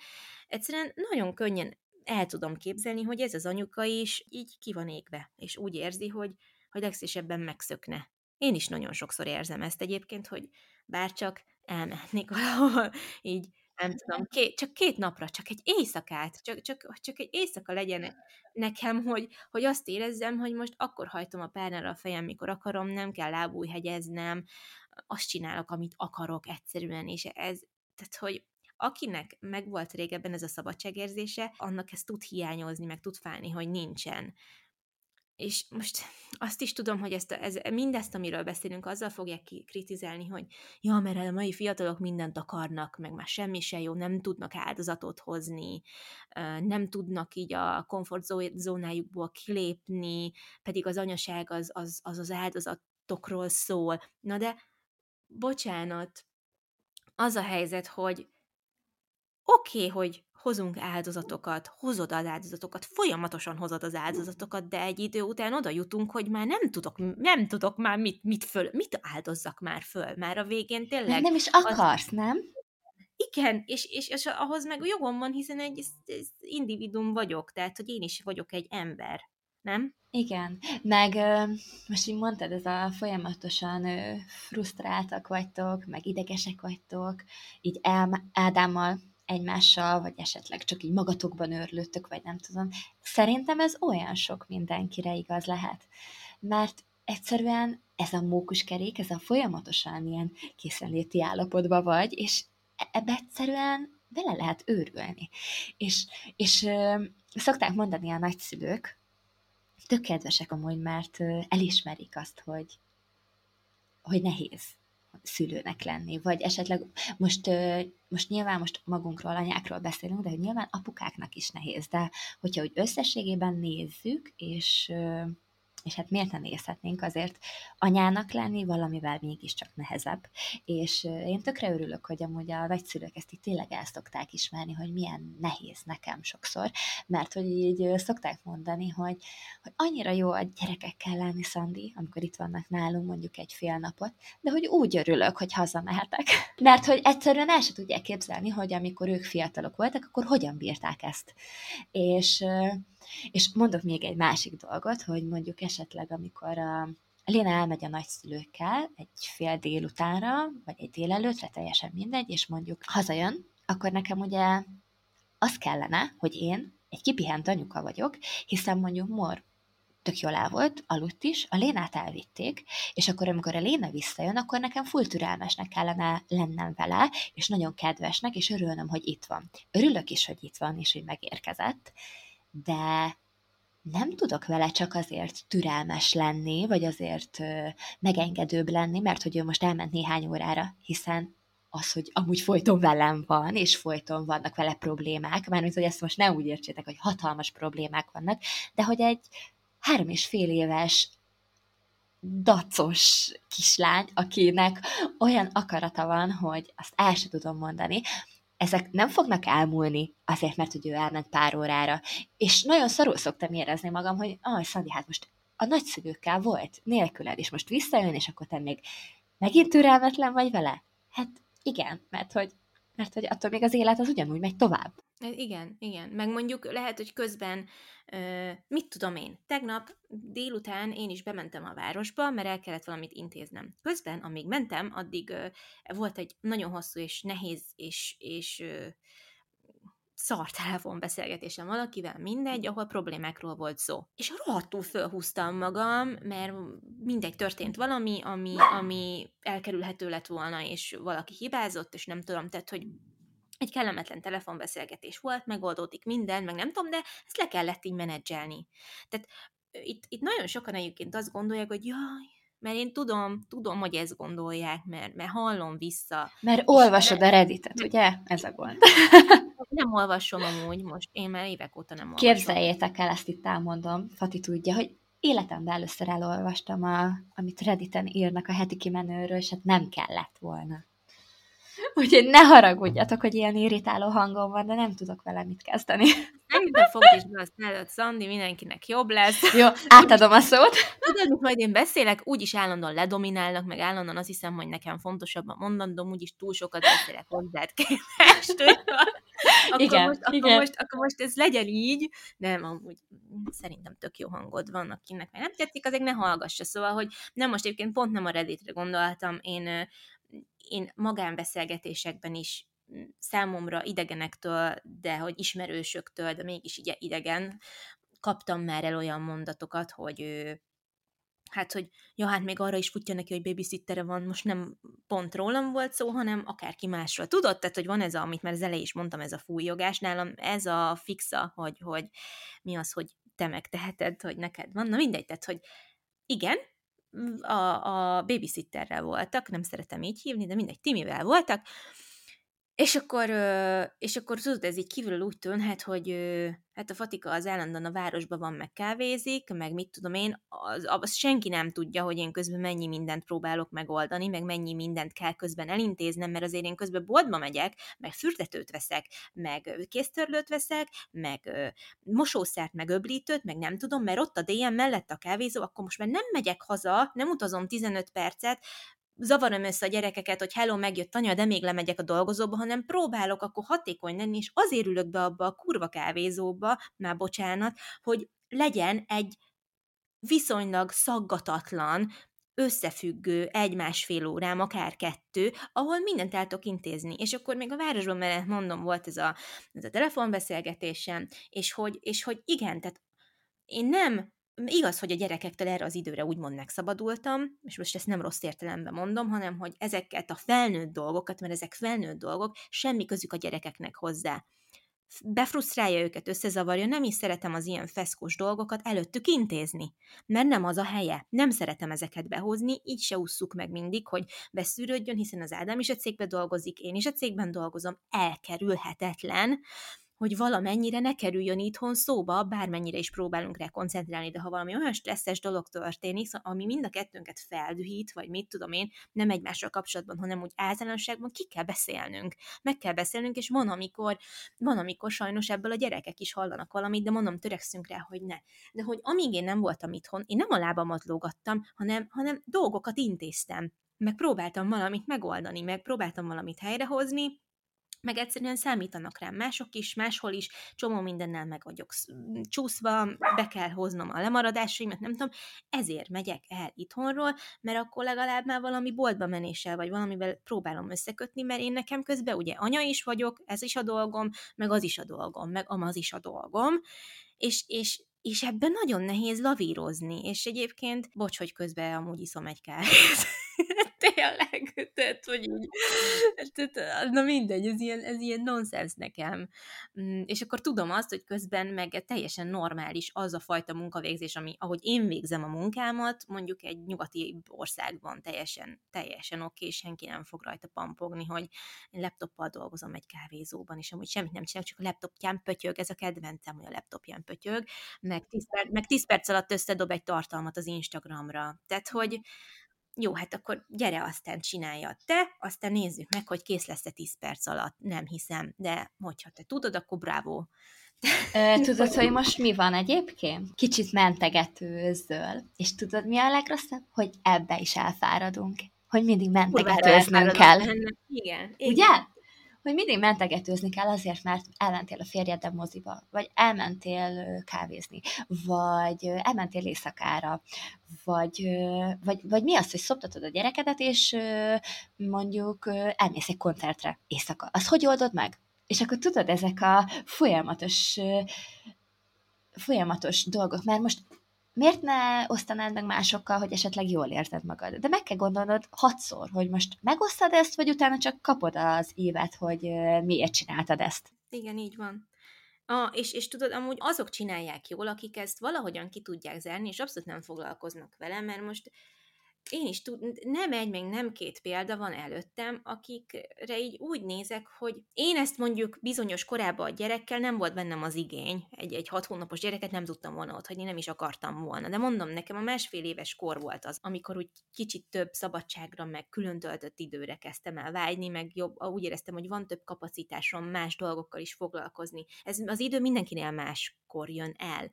egyszerűen nagyon könnyen el tudom képzelni, hogy ez az anyuka is így ki van égve, és úgy érzi, hogy, hogy legszívesebben megszökne. Én is nagyon sokszor érzem ezt egyébként, hogy bárcsak elmehetnék valahol így nem tudom, két, csak két napra, csak egy éjszakát, csak, csak, csak egy éjszaka legyen nekem, hogy, hogy azt érezzem, hogy most akkor hajtom a párnára a fejem, mikor akarom, nem kell lábújhegyeznem, azt csinálok, amit akarok egyszerűen, és ez, tehát hogy akinek megvolt régebben ez a szabadságérzése, annak ez tud hiányozni, meg tud fájni, hogy nincsen. És most azt is tudom, hogy ezt, ez, mindezt, amiről beszélünk, azzal fogják kritizálni, hogy ja, mert a mai fiatalok mindent akarnak, meg már semmi se jó, nem tudnak áldozatot hozni, nem tudnak így a komfortzónájukból kilépni, pedig az anyaság az az, az, az áldozatokról szól. Na de, bocsánat, az a helyzet, hogy oké, okay, hogy hozunk áldozatokat, hozod az áldozatokat, folyamatosan hozod az áldozatokat, de egy idő után oda jutunk, hogy már nem tudok, nem tudok már mit, mit, föl, mit áldozzak már föl. Már a végén tényleg... Mert nem is akarsz, az... nem? Igen, és, és, és ahhoz meg jogom van, hiszen egy individum vagyok, tehát hogy én is vagyok egy ember, nem? Igen, meg most így mondtad, ez a folyamatosan frusztráltak vagytok, meg idegesek vagytok, így Ádámmal egymással, vagy esetleg csak így magatokban őrlődtök, vagy nem tudom. Szerintem ez olyan sok mindenkire igaz lehet. Mert egyszerűen ez a mókuskerék, ez a folyamatosan ilyen készenléti állapotban vagy, és e-, ebbe egyszerűen bele lehet őrülni. És, és ö, szokták mondani a nagyszülők, tök kedvesek amúgy, mert elismerik azt, hogy, hogy nehéz szülőnek lenni, vagy esetleg most, most nyilván most magunkról, anyákról beszélünk, de hogy nyilván apukáknak is nehéz, de hogyha úgy összességében nézzük, és és hát miért nem nézhetnénk azért anyának lenni valamivel mégiscsak nehezebb. És én tökre örülök, hogy amúgy a nagyszülők ezt itt tényleg el szokták ismerni, hogy milyen nehéz nekem sokszor, mert hogy így szokták mondani, hogy, hogy annyira jó a gyerekekkel lenni, Szandi, amikor itt vannak nálunk mondjuk egy fél napot, de hogy úgy örülök, hogy hazamehetek. Mert hogy egyszerűen el se tudják képzelni, hogy amikor ők fiatalok voltak, akkor hogyan bírták ezt. És és mondok még egy másik dolgot, hogy mondjuk esetleg, amikor a Léna elmegy a nagyszülőkkel egy fél délutánra, vagy egy délelőtre, teljesen mindegy, és mondjuk hazajön, akkor nekem ugye az kellene, hogy én egy kipihent anyuka vagyok, hiszen mondjuk Mor tök jól el volt, aludt is, a Lénát elvitték, és akkor amikor a Léna visszajön, akkor nekem full türelmesnek kellene lennem vele, és nagyon kedvesnek, és örülnöm, hogy itt van. Örülök is, hogy itt van, és hogy megérkezett, de nem tudok vele csak azért türelmes lenni, vagy azért megengedőbb lenni, mert hogy ő most elment néhány órára, hiszen az, hogy amúgy folyton velem van, és folyton vannak vele problémák, mármint, hogy ezt most ne úgy értsétek, hogy hatalmas problémák vannak, de hogy egy három és fél éves dacos kislány, akinek olyan akarata van, hogy azt el sem tudom mondani, ezek nem fognak elmúlni azért, mert hogy ő elment pár órára. És nagyon szarul szoktam érezni magam, hogy ah, Szandi, hát most a nagyszülőkkel volt, nélküled, és most visszajön, és akkor te még megint türelmetlen vagy vele? Hát igen, mert hogy, mert hogy attól még az élet az ugyanúgy megy tovább. Igen, igen. Meg mondjuk lehet, hogy közben, mit tudom én, tegnap délután én is bementem a városba, mert el kellett valamit intéznem. Közben, amíg mentem, addig volt egy nagyon hosszú és nehéz és, és szar telefonbeszélgetésem valakivel, mindegy, ahol problémákról volt szó. És rohadtul fölhúztam magam, mert mindegy történt valami, ami, ami elkerülhető lett volna, és valaki hibázott, és nem tudom, tehát, hogy egy kellemetlen telefonbeszélgetés volt, megoldódik minden, meg nem tudom, de ezt le kellett így menedzselni. Tehát itt, itt nagyon sokan egyébként azt gondolják, hogy jaj, mert én tudom, tudom, hogy ezt gondolják, mert, mert hallom vissza. Mert olvasod a Redditet, ugye? Ez a gond. nem olvasom amúgy most, én már évek óta nem olvasom. Képzeljétek el, ezt itt elmondom, Fati tudja, hogy életemben először elolvastam, a, amit Redditen írnak a heti kimenőről, és hát nem kellett volna. Úgyhogy ne haragudjatok, hogy ilyen irritáló hangom van, de nem tudok vele mit kezdeni. Nem minden fog is be azt előtt, Szandi, mindenkinek jobb lesz. Jó, átadom a szót. Tudod, hogy majd én beszélek, úgyis állandóan ledominálnak, meg állandóan azt hiszem, hogy nekem fontosabb a mondandóm, úgyis túl sokat beszélek hozzád képest. Akkor, igen, most, akkor, igen. Most, akkor most ez legyen így, nem, amúgy szerintem tök jó hangod van, akinek meg nem tetszik, azért ne hallgassa. Szóval, hogy nem most egyébként pont nem a Redditre gondoltam, én én magánbeszélgetésekben is számomra idegenektől, de hogy ismerősöktől, de mégis idegen, kaptam már el olyan mondatokat, hogy hát, hogy ja, hát még arra is futja neki, hogy babysittere van, most nem pont rólam volt szó, hanem akárki másról. Tudod, tehát, hogy van ez a, amit már az elején is mondtam, ez a fújogás, nálam ez a fixa, hogy, hogy mi az, hogy te megteheted, hogy neked van, na mindegy, tehát, hogy igen, a, a babysitterrel voltak, nem szeretem így hívni, de mindegy, Timivel voltak, és akkor, és akkor tudod, ez így kívül úgy tűnhet, hogy hát a Fatika az állandóan a városban van, meg kávézik, meg mit tudom én, az, az senki nem tudja, hogy én közben mennyi mindent próbálok megoldani, meg mennyi mindent kell közben elintéznem, mert azért én közben boltba megyek, meg fürdetőt veszek, meg kéztörlőt veszek, meg mosószert, meg öblítőt, meg nem tudom, mert ott a DM mellett a kávézó, akkor most már nem megyek haza, nem utazom 15 percet, zavarom össze a gyerekeket, hogy hello, megjött anya, de még lemegyek a dolgozóba, hanem próbálok akkor hatékony lenni, és azért ülök be abba a kurva kávézóba, már bocsánat, hogy legyen egy viszonylag szaggatatlan, összefüggő egy-másfél órám, akár kettő, ahol mindent el tudok intézni. És akkor még a városban mellett mondom, volt ez a, ez a telefonbeszélgetésem, és hogy, és hogy igen, tehát én nem Igaz, hogy a gyerekektől erre az időre úgymond megszabadultam, és most ezt nem rossz értelemben mondom, hanem hogy ezeket a felnőtt dolgokat, mert ezek felnőtt dolgok, semmi közük a gyerekeknek hozzá. Befrusztrálja őket, összezavarja, nem is szeretem az ilyen feszkos dolgokat előttük intézni, mert nem az a helye. Nem szeretem ezeket behozni, így se ússzuk meg mindig, hogy beszűrődjön, hiszen az Ádám is a cégben dolgozik, én is a cégben dolgozom, elkerülhetetlen, hogy valamennyire ne kerüljön itthon szóba, bármennyire is próbálunk rá koncentrálni, de ha valami olyan stresszes dolog történik, ami mind a kettőnket feldühít, vagy mit tudom én, nem egymással kapcsolatban, hanem úgy általánosságban ki kell beszélnünk. Meg kell beszélnünk, és van, amikor, van, amikor sajnos ebből a gyerekek is hallanak valamit, de mondom, törekszünk rá, hogy ne. De hogy amíg én nem voltam itthon, én nem a lábamat lógattam, hanem, hanem dolgokat intéztem meg próbáltam valamit megoldani, meg próbáltam valamit helyrehozni, meg egyszerűen számítanak rám. Mások is, máshol is, csomó mindennel meg vagyok csúszva, be kell hoznom a lemaradásaimat, nem tudom, ezért megyek el itthonról, mert akkor legalább már valami boltba menéssel, vagy valamivel próbálom összekötni, mert én nekem közben ugye anya is vagyok, ez is a dolgom, meg az is a dolgom, meg amaz is a dolgom, és, és és ebben nagyon nehéz lavírozni, és egyébként, bocs, hogy közben amúgy iszom egy kávét. Tényleg, tehát, hogy így, tehát, na mindegy, ez ilyen, ez ilyen nonsens nekem. Mm, és akkor tudom azt, hogy közben meg teljesen normális az a fajta munkavégzés, ami, ahogy én végzem a munkámat, mondjuk egy nyugati országban teljesen, teljesen oké, okay, senki nem fog rajta pampogni, hogy én laptoppal dolgozom egy kávézóban, és amúgy semmit nem csinálok, csak a laptopján pötyög, ez a kedvencem, hogy a laptopján pötyög, meg 10 perc, meg 10 perc alatt összedob egy tartalmat az Instagramra. Tehát, hogy jó, hát akkor gyere, aztán csinálja te, aztán nézzük meg, hogy kész lesz-e 10 perc alatt. Nem hiszem, de hogyha te tudod, akkor bravo. tudod, hogy most mi van egyébként? Kicsit mentegetőzöl. És tudod, mi a legrosszabb? Hogy ebbe is elfáradunk. Hogy mindig mentegetőznünk kell. Igen, igen. Ugye? Hogy mindig mentegetőzni kell azért, mert elmentél a férjeddel moziba, vagy elmentél kávézni, vagy elmentél éjszakára, vagy, vagy, vagy mi az, hogy szoptatod a gyerekedet, és mondjuk elmész egy koncertre éjszaka. Az hogy oldod meg? És akkor tudod, ezek a folyamatos folyamatos dolgok, mert most miért ne osztanád meg másokkal, hogy esetleg jól érzed magad? De meg kell gondolnod hatszor, hogy most megosztad ezt, vagy utána csak kapod az évet, hogy miért csináltad ezt. Igen, így van. Ah, és, és tudod, amúgy azok csinálják jól, akik ezt valahogyan ki tudják zárni, és abszolút nem foglalkoznak vele, mert most én is tud, nem egy, meg nem két példa van előttem, akikre így úgy nézek, hogy én ezt mondjuk bizonyos korában a gyerekkel nem volt bennem az igény, egy, egy hat hónapos gyereket nem tudtam volna otthagyni, nem is akartam volna. De mondom, nekem a másfél éves kor volt az, amikor úgy kicsit több szabadságra, meg külön töltött időre kezdtem el vágyni, meg jobb, úgy éreztem, hogy van több kapacitásom más dolgokkal is foglalkozni. Ez az idő mindenkinél máskor jön el.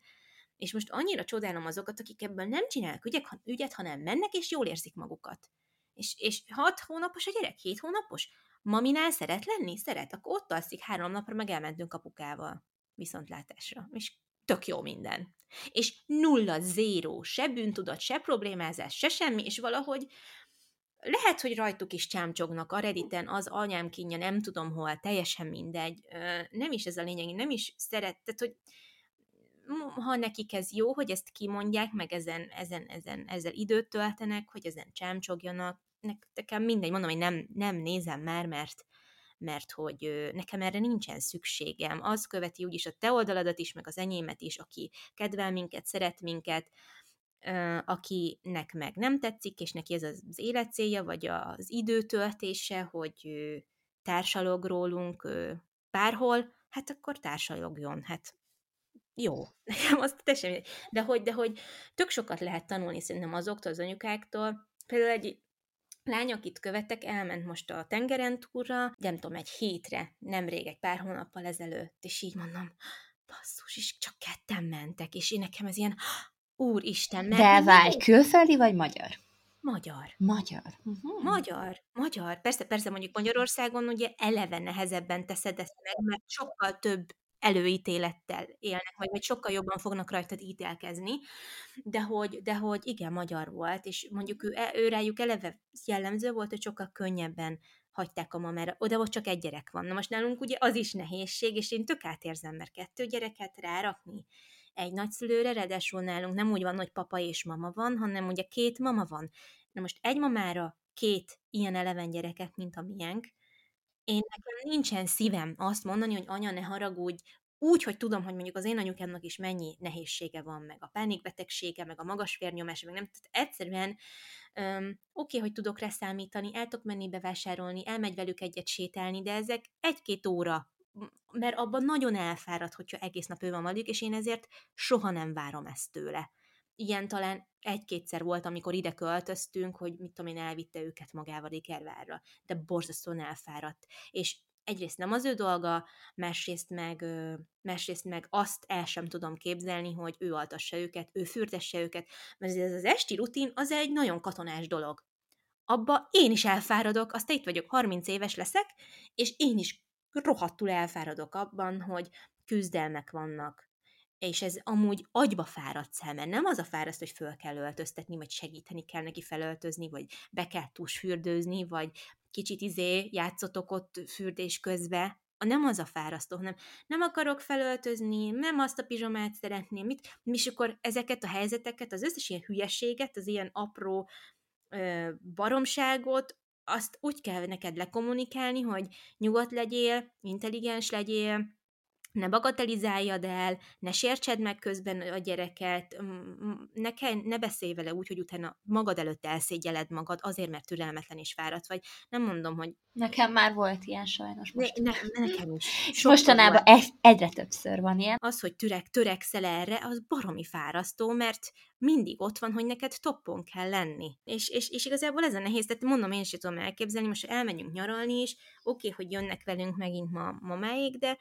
És most annyira csodálom azokat, akik ebből nem csinálnak ügyek, ügyet, hanem mennek és jól érzik magukat. És, és hat hónapos a gyerek, hét hónapos? Maminál szeret lenni? Szeret. Akkor ott alszik három napra, meg elmentünk apukával. Viszontlátásra. És tök jó minden. És nulla, zéró, se bűntudat, se problémázás, se semmi, és valahogy lehet, hogy rajtuk is csámcsognak a Redditen, az anyám kínja, nem tudom hol, teljesen mindegy. Nem is ez a lényeg, nem is szeretett, hogy ha nekik ez jó, hogy ezt kimondják, meg ezen, ezen, ezen, ezzel időt töltenek, hogy ezen csámcsogjanak, nekem mindegy, mondom, hogy nem, nem nézem már, mert, mert hogy nekem erre nincsen szükségem. Az követi úgyis a te oldaladat is, meg az enyémet is, aki kedvel minket, szeret minket, akinek meg nem tetszik, és neki ez az életcélja, vagy az időtöltése, hogy társalog rólunk bárhol, hát akkor társalogjon. Hát jó, nekem azt teljesen de hogy, de hogy tök sokat lehet tanulni szerintem azoktól az anyukáktól. Például egy lány, akit követek, elment most a tengeren túra, nem tudom, egy hétre, nemrég, egy pár hónappal ezelőtt, és így mondom, basszus, és csak ketten mentek, és én nekem ez ilyen, úristen, mert... De várj, külföldi vagy magyar? Magyar. Magyar. Uh-huh. Magyar. Magyar. Persze, persze mondjuk Magyarországon ugye eleve nehezebben teszed ezt meg, mert sokkal több előítélettel élnek, vagy, vagy sokkal jobban fognak rajtad ítélkezni, de hogy, de hogy igen, magyar volt, és mondjuk ő, ő rájuk eleve jellemző volt, hogy sokkal könnyebben hagyták a mamára, oda ott csak egy gyerek van. Na most nálunk ugye az is nehézség, és én tök átérzem, mert kettő gyereket rárakni egy nagyszülőre, ráadásul nálunk nem úgy van, hogy papa és mama van, hanem ugye két mama van. Na most egy mamára két ilyen eleven gyereket, mint a miénk, én nekem nincsen szívem azt mondani, hogy anya, ne haragudj, úgy, hogy tudom, hogy mondjuk az én anyukámnak is mennyi nehézsége van, meg a pánikbetegsége, meg a magas vérnyomás, meg nem, tehát egyszerűen oké, okay, hogy tudok rá számítani, el tudok menni bevásárolni, elmegy velük egyet sétálni, de ezek egy-két óra, mert abban nagyon elfárad, hogyha egész nap ő van velük, és én ezért soha nem várom ezt tőle. Ilyen talán egy-kétszer volt, amikor ide költöztünk, hogy mit tudom én, elvitte őket magával Ikervárra, de borzasztóan elfáradt. És egyrészt nem az ő dolga, másrészt meg, másrészt meg azt el sem tudom képzelni, hogy ő altassa őket, ő fürdesse őket, mert ez az esti rutin az egy nagyon katonás dolog. Abba én is elfáradok, azt itt vagyok, 30 éves leszek, és én is rohadtul elfáradok abban, hogy küzdelmek vannak, és ez amúgy agyba fáradt mert nem az a fáraszt, hogy föl kell öltöztetni, vagy segíteni kell neki felöltözni, vagy be kell fürdőzni, vagy kicsit izé játszotok ott fürdés közbe, a nem az a fárasztó, hanem nem akarok felöltözni, nem azt a pizsomát szeretném, mit, és akkor ezeket a helyzeteket, az összes ilyen hülyeséget, az ilyen apró ö, baromságot, azt úgy kell neked lekommunikálni, hogy nyugodt legyél, intelligens legyél, ne bagatelizáljad el, ne sértsed meg közben a gyereket, ne, kell, ne beszélj vele úgy, hogy utána magad előtt elszégyeled magad, azért, mert türelmetlen és fáradt vagy. Nem mondom, hogy... Nekem már volt ilyen sajnos most. Ne, ne, nekem is. Sokkal Mostanában egy, egyre többször van ilyen. Az, hogy türek, törekszel erre, az baromi fárasztó, mert mindig ott van, hogy neked toppon kell lenni. És, és, és igazából ez a nehéz, tehát mondom, én sem tudom elképzelni, most elmenjünk nyaralni is, oké, okay, hogy jönnek velünk megint ma, mamáig, de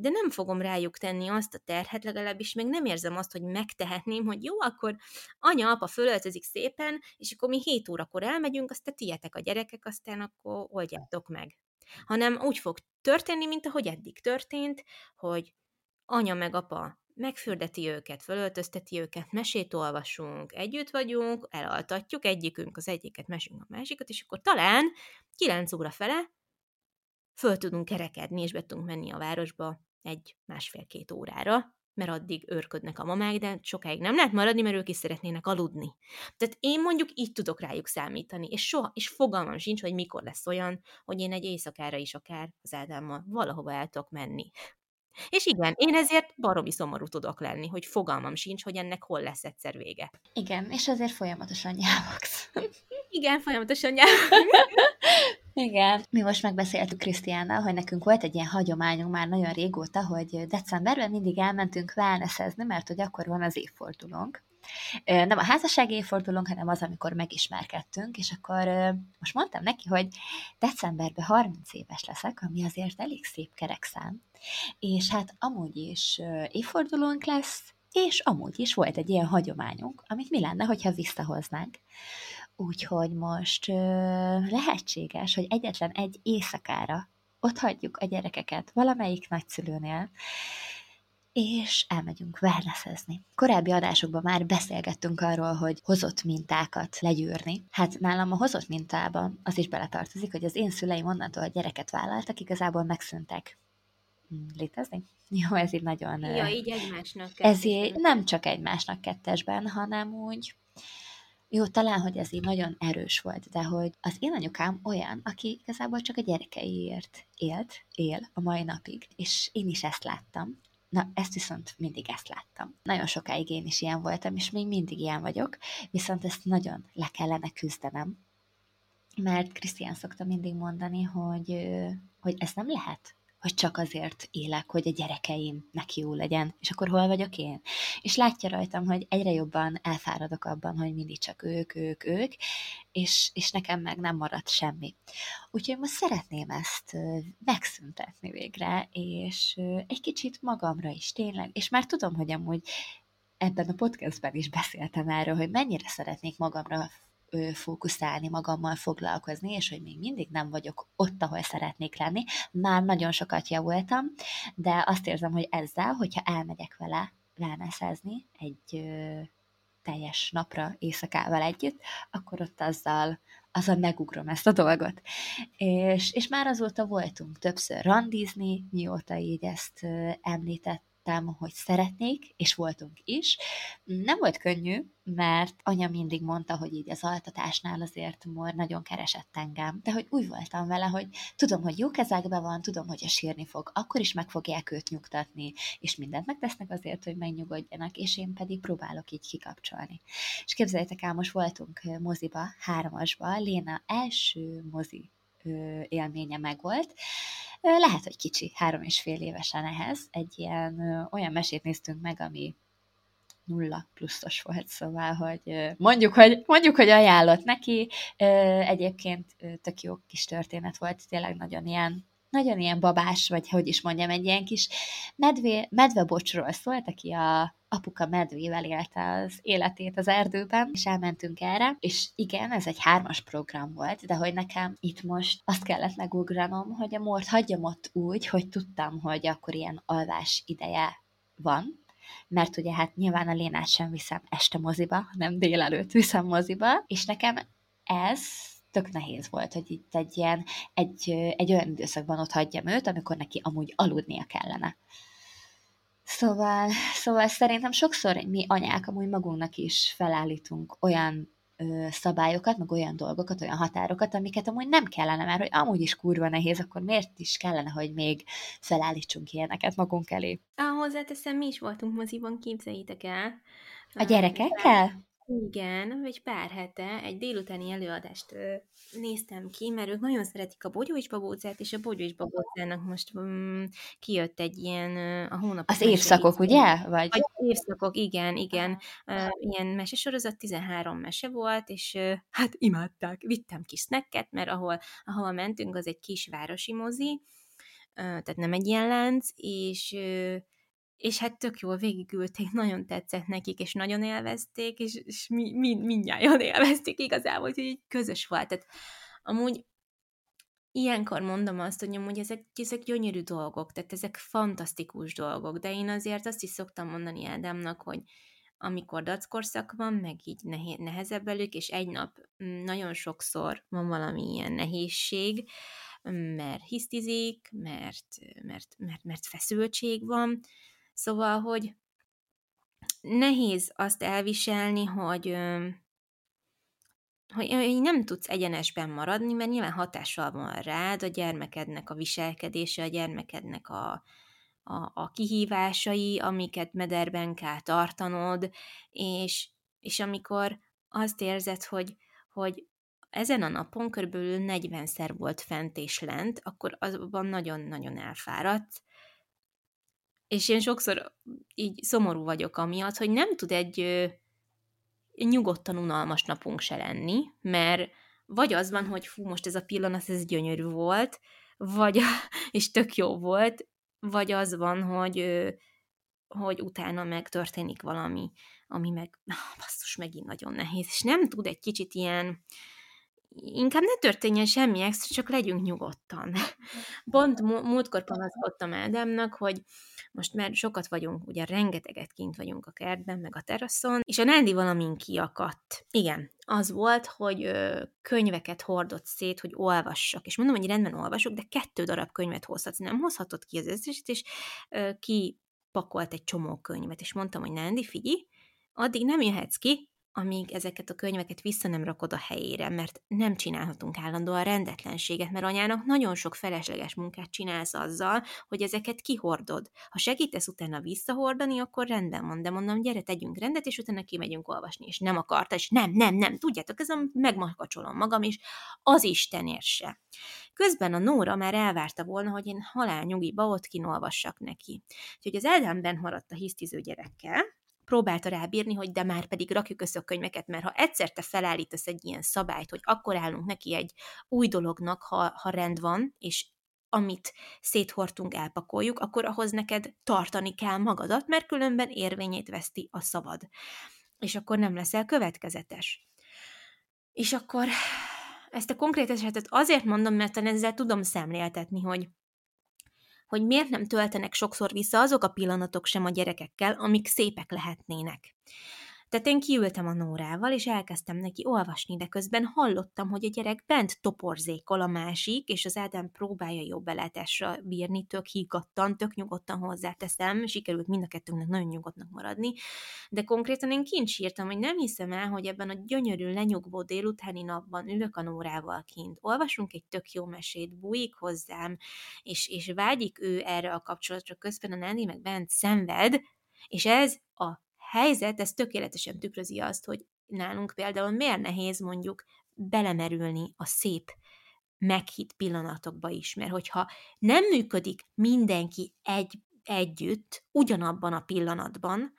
de nem fogom rájuk tenni azt a terhet, legalábbis meg nem érzem azt, hogy megtehetném, hogy jó, akkor anya, apa fölöltözik szépen, és akkor mi 7 órakor elmegyünk, aztán tietek a gyerekek, aztán akkor oldjátok meg. Hanem úgy fog történni, mint ahogy eddig történt, hogy anya meg apa megfürdeti őket, fölöltözteti őket, mesét olvasunk, együtt vagyunk, elaltatjuk egyikünk az egyiket, mesünk a másikat, és akkor talán 9 óra fele föl tudunk kerekedni, és be tudunk menni a városba egy másfél-két órára, mert addig őrködnek a mamák, de sokáig nem lehet maradni, mert ők is szeretnének aludni. Tehát én mondjuk így tudok rájuk számítani, és soha, és fogalmam sincs, hogy mikor lesz olyan, hogy én egy éjszakára is akár az Ádámmal valahova el tudok menni. És igen, én ezért baromi szomorú tudok lenni, hogy fogalmam sincs, hogy ennek hol lesz egyszer vége. Igen, és azért folyamatosan nyávogsz. Igen, folyamatosan nyávogsz. Igen. Mi most megbeszéltük Krisztiánnal, hogy nekünk volt egy ilyen hagyományunk már nagyon régóta, hogy decemberben mindig elmentünk wellnessezni, mert hogy akkor van az évfordulónk. Nem a házassági évfordulónk, hanem az, amikor megismerkedtünk, és akkor most mondtam neki, hogy decemberben 30 éves leszek, ami azért elég szép kerekszám, és hát amúgy is évfordulónk lesz, és amúgy is volt egy ilyen hagyományunk, amit mi lenne, hogyha visszahoznánk. Úgyhogy most ö, lehetséges, hogy egyetlen egy éjszakára ott hagyjuk a gyerekeket valamelyik nagyszülőnél, és elmegyünk wellnessezni. Korábbi adásokban már beszélgettünk arról, hogy hozott mintákat legyűrni. Hát nálam a hozott mintában az is beletartozik, hogy az én szüleim onnantól, hogy gyereket vállaltak, igazából megszűntek hmm, létezni. Jó, ez így nagyon... Ja, így egymásnak. Ez így nem csak egymásnak kettesben, hanem úgy jó, talán, hogy ez így nagyon erős volt, de hogy az én anyukám olyan, aki igazából csak a gyerekeiért élt, él a mai napig, és én is ezt láttam. Na, ezt viszont mindig ezt láttam. Nagyon sokáig én is ilyen voltam, és még mindig ilyen vagyok, viszont ezt nagyon le kellene küzdenem, mert Krisztián szokta mindig mondani, hogy, hogy ez nem lehet, hogy csak azért élek, hogy a gyerekeimnek jó legyen, és akkor hol vagyok én? És látja rajtam, hogy egyre jobban elfáradok abban, hogy mindig csak ők, ők, ők, és, és nekem meg nem maradt semmi. Úgyhogy most szeretném ezt megszüntetni végre, és egy kicsit magamra is tényleg, és már tudom, hogy amúgy ebben a podcastben is beszéltem erről, hogy mennyire szeretnék magamra fókuszálni, magammal foglalkozni, és hogy még mindig nem vagyok ott, ahol szeretnék lenni. Már nagyon sokat javultam, de azt érzem, hogy ezzel, hogyha elmegyek vele wellnessezni egy ö, teljes napra éjszakával együtt, akkor ott azzal, azzal megugrom ezt a dolgot. És, és már azóta voltunk többször randizni, mióta így ezt említett éreztem, hogy szeretnék, és voltunk is. Nem volt könnyű, mert anya mindig mondta, hogy így az altatásnál azért Mor nagyon keresett engem, de hogy úgy voltam vele, hogy tudom, hogy jó kezekben van, tudom, hogy a sírni fog, akkor is meg fogják őt nyugtatni, és mindent megtesznek azért, hogy megnyugodjanak, és én pedig próbálok így kikapcsolni. És képzeljétek el, most voltunk moziba, hármasba, Léna első mozi élménye megvolt, lehet, hogy kicsi, három és fél évesen ehhez. Egy ilyen olyan mesét néztünk meg, ami nulla pluszos volt, szóval, hogy mondjuk, hogy, mondjuk, hogy ajánlott neki. Egyébként tök jó kis történet volt, tényleg nagyon ilyen nagyon ilyen babás, vagy hogy is mondjam, egy ilyen kis medvé, medvebocsról szólt, aki a apuka medvével élte az életét az erdőben, és elmentünk erre, és igen, ez egy hármas program volt, de hogy nekem itt most azt kellett megugranom, hogy a mort hagyjam ott úgy, hogy tudtam, hogy akkor ilyen alvás ideje van, mert ugye hát nyilván a Lénát sem viszem este moziba, hanem délelőtt viszem moziba, és nekem ez tök nehéz volt, hogy itt egy ilyen, egy, egy olyan időszakban ott hagyjam őt, amikor neki amúgy aludnia kellene. Szóval, szóval szerintem sokszor mi anyák amúgy magunknak is felállítunk olyan ö, szabályokat, meg olyan dolgokat, olyan határokat, amiket amúgy nem kellene, mert hogy amúgy is kurva nehéz, akkor miért is kellene, hogy még felállítsunk ilyeneket magunk elé? Ah, hozzáteszem, mi is voltunk moziban, képzeljétek el. A gyerekekkel? Igen, egy pár hete egy délutáni előadást ö, néztem ki, mert ők nagyon szeretik a Bogyó és Babócát, és a Bogyó és Babócának most um, kijött egy ilyen ö, a hónap. Az évszakok, ugye? Vagy? Vagy évszakok, igen, igen. Ö, ilyen mesesorozat, 13 mese volt, és ö, hát imádták. Vittem kis snacket, mert ahol, ahol mentünk, az egy kisvárosi mozi, ö, tehát nem egy ilyen lánc, és ö, és hát tök jól végigülték, nagyon tetszett nekik, és nagyon élvezték, és, és mi, mi, mindjárt élvezték igazából, hogy így közös volt. Tehát amúgy ilyenkor mondom azt, hogy amúgy ezek, ezek gyönyörű dolgok, tehát ezek fantasztikus dolgok, de én azért azt is szoktam mondani Ádámnak, hogy amikor dackorszak van, meg így nehezebb velük, és egy nap mm, nagyon sokszor van valami ilyen nehézség, mert hisztizik, mert, mert, mert, mert feszültség van, Szóval, hogy nehéz azt elviselni, hogy, hogy, nem tudsz egyenesben maradni, mert nyilván hatással van rád a gyermekednek a viselkedése, a gyermekednek a, a, a kihívásai, amiket mederben kell tartanod, és, és amikor azt érzed, hogy, hogy ezen a napon körülbelül 40-szer volt fent és lent, akkor azban nagyon-nagyon elfáradt, és én sokszor így szomorú vagyok amiatt, hogy nem tud egy ö, nyugodtan unalmas napunk se lenni, mert vagy az van, hogy fú, most ez a pillanat, ez gyönyörű volt, vagy, és tök jó volt, vagy az van, hogy, ö, hogy utána meg történik valami, ami meg, ah, basszus, megint nagyon nehéz, és nem tud egy kicsit ilyen, inkább ne történjen semmi extra, csak legyünk nyugodtan. Pont múltkor panaszkodtam Ádámnak, hogy most már sokat vagyunk, ugye rengeteget kint vagyunk a kertben, meg a teraszon, és a Nándi valamin kiakadt. Igen, az volt, hogy ö, könyveket hordott szét, hogy olvassak. És mondom, hogy rendben olvasok, de kettő darab könyvet hozhatsz. Nem hozhatod ki az összeset, és ö, ki egy csomó könyvet, és mondtam, hogy Nándi, figyelj, addig nem jöhetsz ki, amíg ezeket a könyveket vissza nem rakod a helyére, mert nem csinálhatunk állandóan rendetlenséget, mert anyának nagyon sok felesleges munkát csinálsz azzal, hogy ezeket kihordod. Ha segítesz utána visszahordani, akkor rendben van, de mondom, gyere, tegyünk rendet, és utána kimegyünk olvasni, és nem akarta, és nem, nem, nem, tudjátok, ez a megmakacsolom magam is, az Istenért se. Közben a Nóra már elvárta volna, hogy én halálnyugiba ott kinolvassak neki. Úgyhogy az Edenben maradt a hisztiző gyerekkel, próbálta rábírni, hogy de már pedig rakjuk össze a könyveket, mert ha egyszer te felállítasz egy ilyen szabályt, hogy akkor állunk neki egy új dolognak, ha, ha rend van, és amit széthortunk, elpakoljuk, akkor ahhoz neked tartani kell magadat, mert különben érvényét veszti a szavad. És akkor nem leszel következetes. És akkor ezt a konkrét esetet azért mondom, mert ezzel tudom szemléltetni, hogy hogy miért nem töltenek sokszor vissza azok a pillanatok sem a gyerekekkel, amik szépek lehetnének. Tehát én kiültem a Nórával, és elkezdtem neki olvasni, de közben hallottam, hogy a gyerek bent toporzékol a másik, és az Ádám próbálja jobb belátásra bírni, tök hígattan, tök nyugodtan hozzáteszem, sikerült mind a kettőnknek nagyon nyugodtnak maradni, de konkrétan én kint sírtam, hogy nem hiszem el, hogy ebben a gyönyörű, lenyugvó délutáni napban ülök a Nórával kint, olvasunk egy tök jó mesét, bújik hozzám, és, és vágyik ő erre a kapcsolatra, közben a Nándi meg bent szenved, és ez a helyzet, ez tökéletesen tükrözi azt, hogy nálunk például miért nehéz mondjuk belemerülni a szép meghitt pillanatokba is, mert hogyha nem működik mindenki egy, együtt, ugyanabban a pillanatban,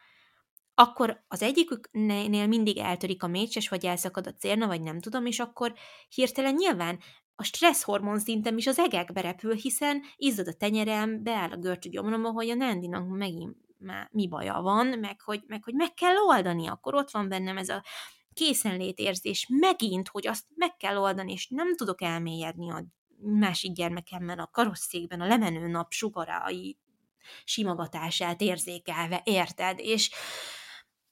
akkor az egyiküknél mindig eltörik a mécses, vagy elszakad a cérna, vagy nem tudom, és akkor hirtelen nyilván a stresszhormon szintem is az egekbe repül, hiszen izzad a tenyerem, beáll a görcső gyomromba, hogy a Nandinak megint már mi baja van, meg hogy, meg hogy meg kell oldani, akkor ott van bennem ez a készenlétérzés megint, hogy azt meg kell oldani, és nem tudok elmélyedni a másik gyermekemmel a karosszékben a lemenő nap sugarai simogatását érzékelve, érted? És,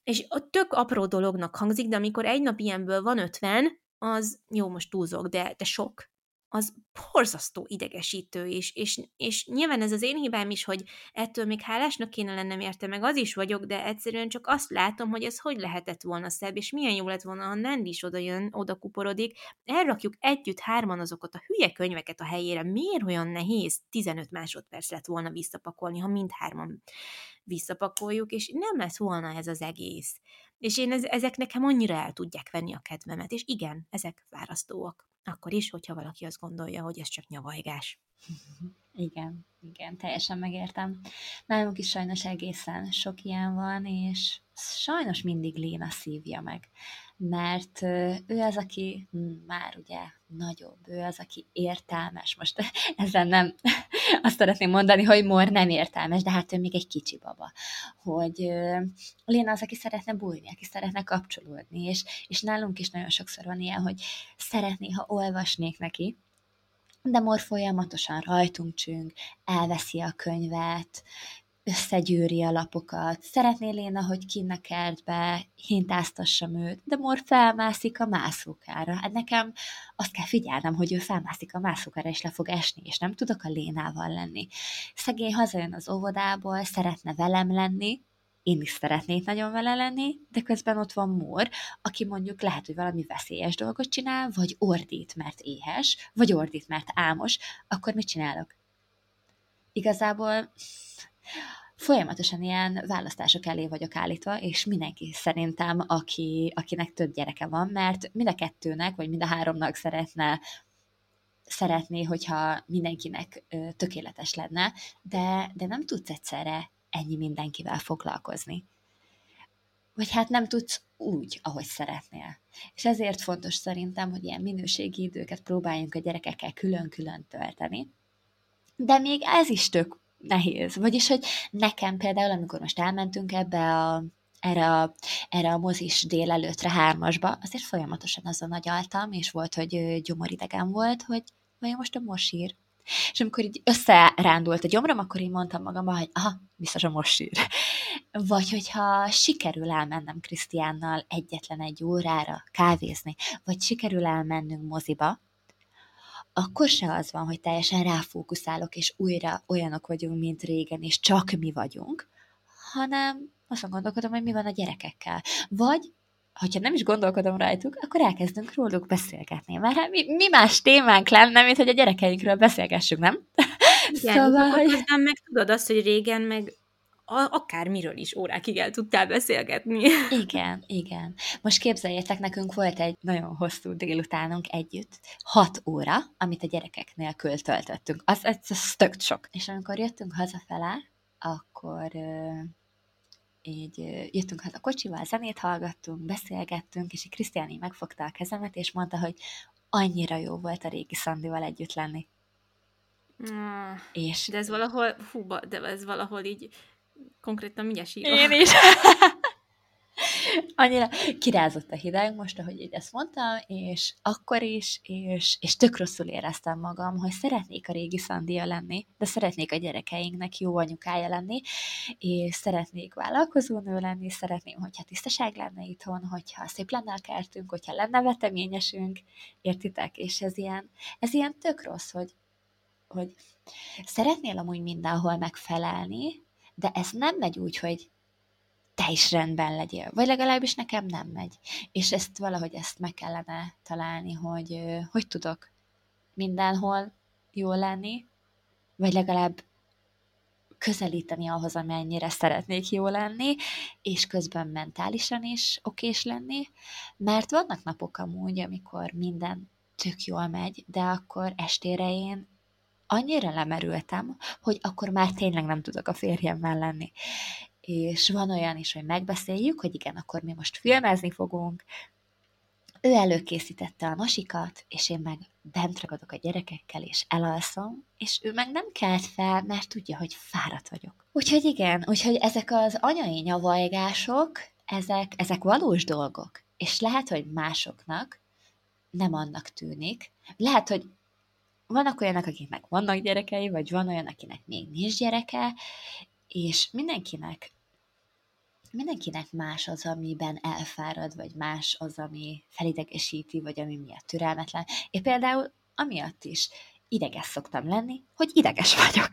és a tök apró dolognak hangzik, de amikor egy nap ilyenből van ötven, az jó, most túlzok, de, de sok az borzasztó idegesítő is, és, és nyilván ez az én hibám is, hogy ettől még hálásnak kéne lennem érte, meg az is vagyok, de egyszerűen csak azt látom, hogy ez hogy lehetett volna szebb, és milyen jó lett volna, ha Nandi is oda jön, oda kuporodik, elrakjuk együtt hárman azokat a hülye könyveket a helyére, miért olyan nehéz 15 másodperc lett volna visszapakolni, ha mindhárman visszapakoljuk, és nem lett volna ez az egész. És én ez, ezek nekem annyira el tudják venni a kedvemet, és igen, ezek fárasztóak. Akkor is, hogyha valaki azt gondolja, hogy ez csak nyavajgás. Igen, igen, teljesen megértem. Nálunk is sajnos egészen sok ilyen van, és sajnos mindig Léna szívja meg mert ő az, aki hm, már ugye nagyobb, ő az, aki értelmes. Most ezzel nem azt szeretném mondani, hogy Mor nem értelmes, de hát ő még egy kicsi baba. Hogy Léna az, aki szeretne bújni, aki szeretne kapcsolódni, és, és nálunk is nagyon sokszor van ilyen, hogy szeretné, ha olvasnék neki, de Mor folyamatosan rajtunk csüng, elveszi a könyvet, összegyűri a lapokat. Szeretné Léna, hogy kinn a kertbe hintáztassam őt, de Mor felmászik a mászókára. Hát nekem azt kell figyelnem, hogy ő felmászik a mászókára, és le fog esni, és nem tudok a Lénával lenni. Szegény hazajön az óvodából, szeretne velem lenni, én is szeretnék nagyon vele lenni, de közben ott van Mór, aki mondjuk lehet, hogy valami veszélyes dolgot csinál, vagy ordít, mert éhes, vagy ordít, mert álmos, akkor mit csinálok? Igazából folyamatosan ilyen választások elé vagyok állítva, és mindenki szerintem, aki, akinek több gyereke van, mert mind a kettőnek, vagy mind a háromnak szeretne szeretné, hogyha mindenkinek tökéletes lenne, de, de nem tudsz egyszerre ennyi mindenkivel foglalkozni. Vagy hát nem tudsz úgy, ahogy szeretnél. És ezért fontos szerintem, hogy ilyen minőségi időket próbáljunk a gyerekekkel külön-külön tölteni. De még ez is tök nehéz. Vagyis, hogy nekem például, amikor most elmentünk ebbe a erre a, erre a mozis délelőtre hármasba, azért folyamatosan azon agyaltam, és volt, hogy gyomoridegen volt, hogy vajon most a mosír. És amikor így összerándult a gyomrom, akkor én mondtam magamban, hogy aha, biztos a mosír. Vagy hogyha sikerül elmennem Krisztiánnal egyetlen egy órára kávézni, vagy sikerül elmennünk moziba, akkor se az van, hogy teljesen ráfókuszálok, és újra olyanok vagyunk, mint régen, és csak mi vagyunk, hanem azon gondolkodom, hogy mi van a gyerekekkel. Vagy hogyha nem is gondolkodom rajtuk, akkor elkezdünk róluk beszélgetni. Mert hát mi, mi más témánk lenne, mint hogy a gyerekeinkről beszélgessünk, nem? Igen, szóval, hogy... meg tudod azt, hogy régen meg akármiről is órákig el tudtál beszélgetni. Igen, igen. Most képzeljétek, nekünk volt egy nagyon hosszú délutánunk együtt, hat óra, amit a gyerekeknél töltöttünk. Az, az, az tök sok. És amikor jöttünk hazafele, akkor így jöttünk haza kocsival, zenét hallgattunk, beszélgettünk, és egy Krisztiáni megfogta a kezemet, és mondta, hogy annyira jó volt a régi Szandival együtt lenni. Mm, és... De ez valahol, hú, de ez valahol így konkrétan mindjárt Én is. annyira kirázott a hideg most, ahogy így ezt mondtam, és akkor is, és, és tök rosszul éreztem magam, hogy szeretnék a régi Szandia lenni, de szeretnék a gyerekeinknek jó anyukája lenni, és szeretnék vállalkozónő lenni, szeretném, hogyha tisztaság lenne itthon, hogyha szép lenne a kertünk, hogyha lenne veteményesünk, értitek? És ez ilyen, ez ilyen tök rossz, hogy, hogy szeretnél amúgy mindenhol megfelelni, de ez nem megy úgy, hogy te is rendben legyél. Vagy legalábbis nekem nem megy. És ezt valahogy ezt meg kellene találni, hogy hogy tudok mindenhol jól lenni, vagy legalább közelíteni ahhoz, amennyire szeretnék jó lenni, és közben mentálisan is okés lenni, mert vannak napok amúgy, amikor minden tök jól megy, de akkor estére én annyira lemerültem, hogy akkor már tényleg nem tudok a férjemmel lenni és van olyan is, hogy megbeszéljük, hogy igen, akkor mi most filmezni fogunk, ő előkészítette a nasikat, és én meg bent ragadok a gyerekekkel, és elalszom, és ő meg nem kelt fel, mert tudja, hogy fáradt vagyok. Úgyhogy igen, úgyhogy ezek az anyai nyavajgások, ezek, ezek valós dolgok, és lehet, hogy másoknak nem annak tűnik. Lehet, hogy vannak olyanok, akiknek vannak gyerekei, vagy van olyan, akinek még nincs gyereke, és mindenkinek mindenkinek más az, amiben elfárad, vagy más az, ami felidegesíti, vagy ami miatt türelmetlen. Én például amiatt is ideges szoktam lenni, hogy ideges vagyok.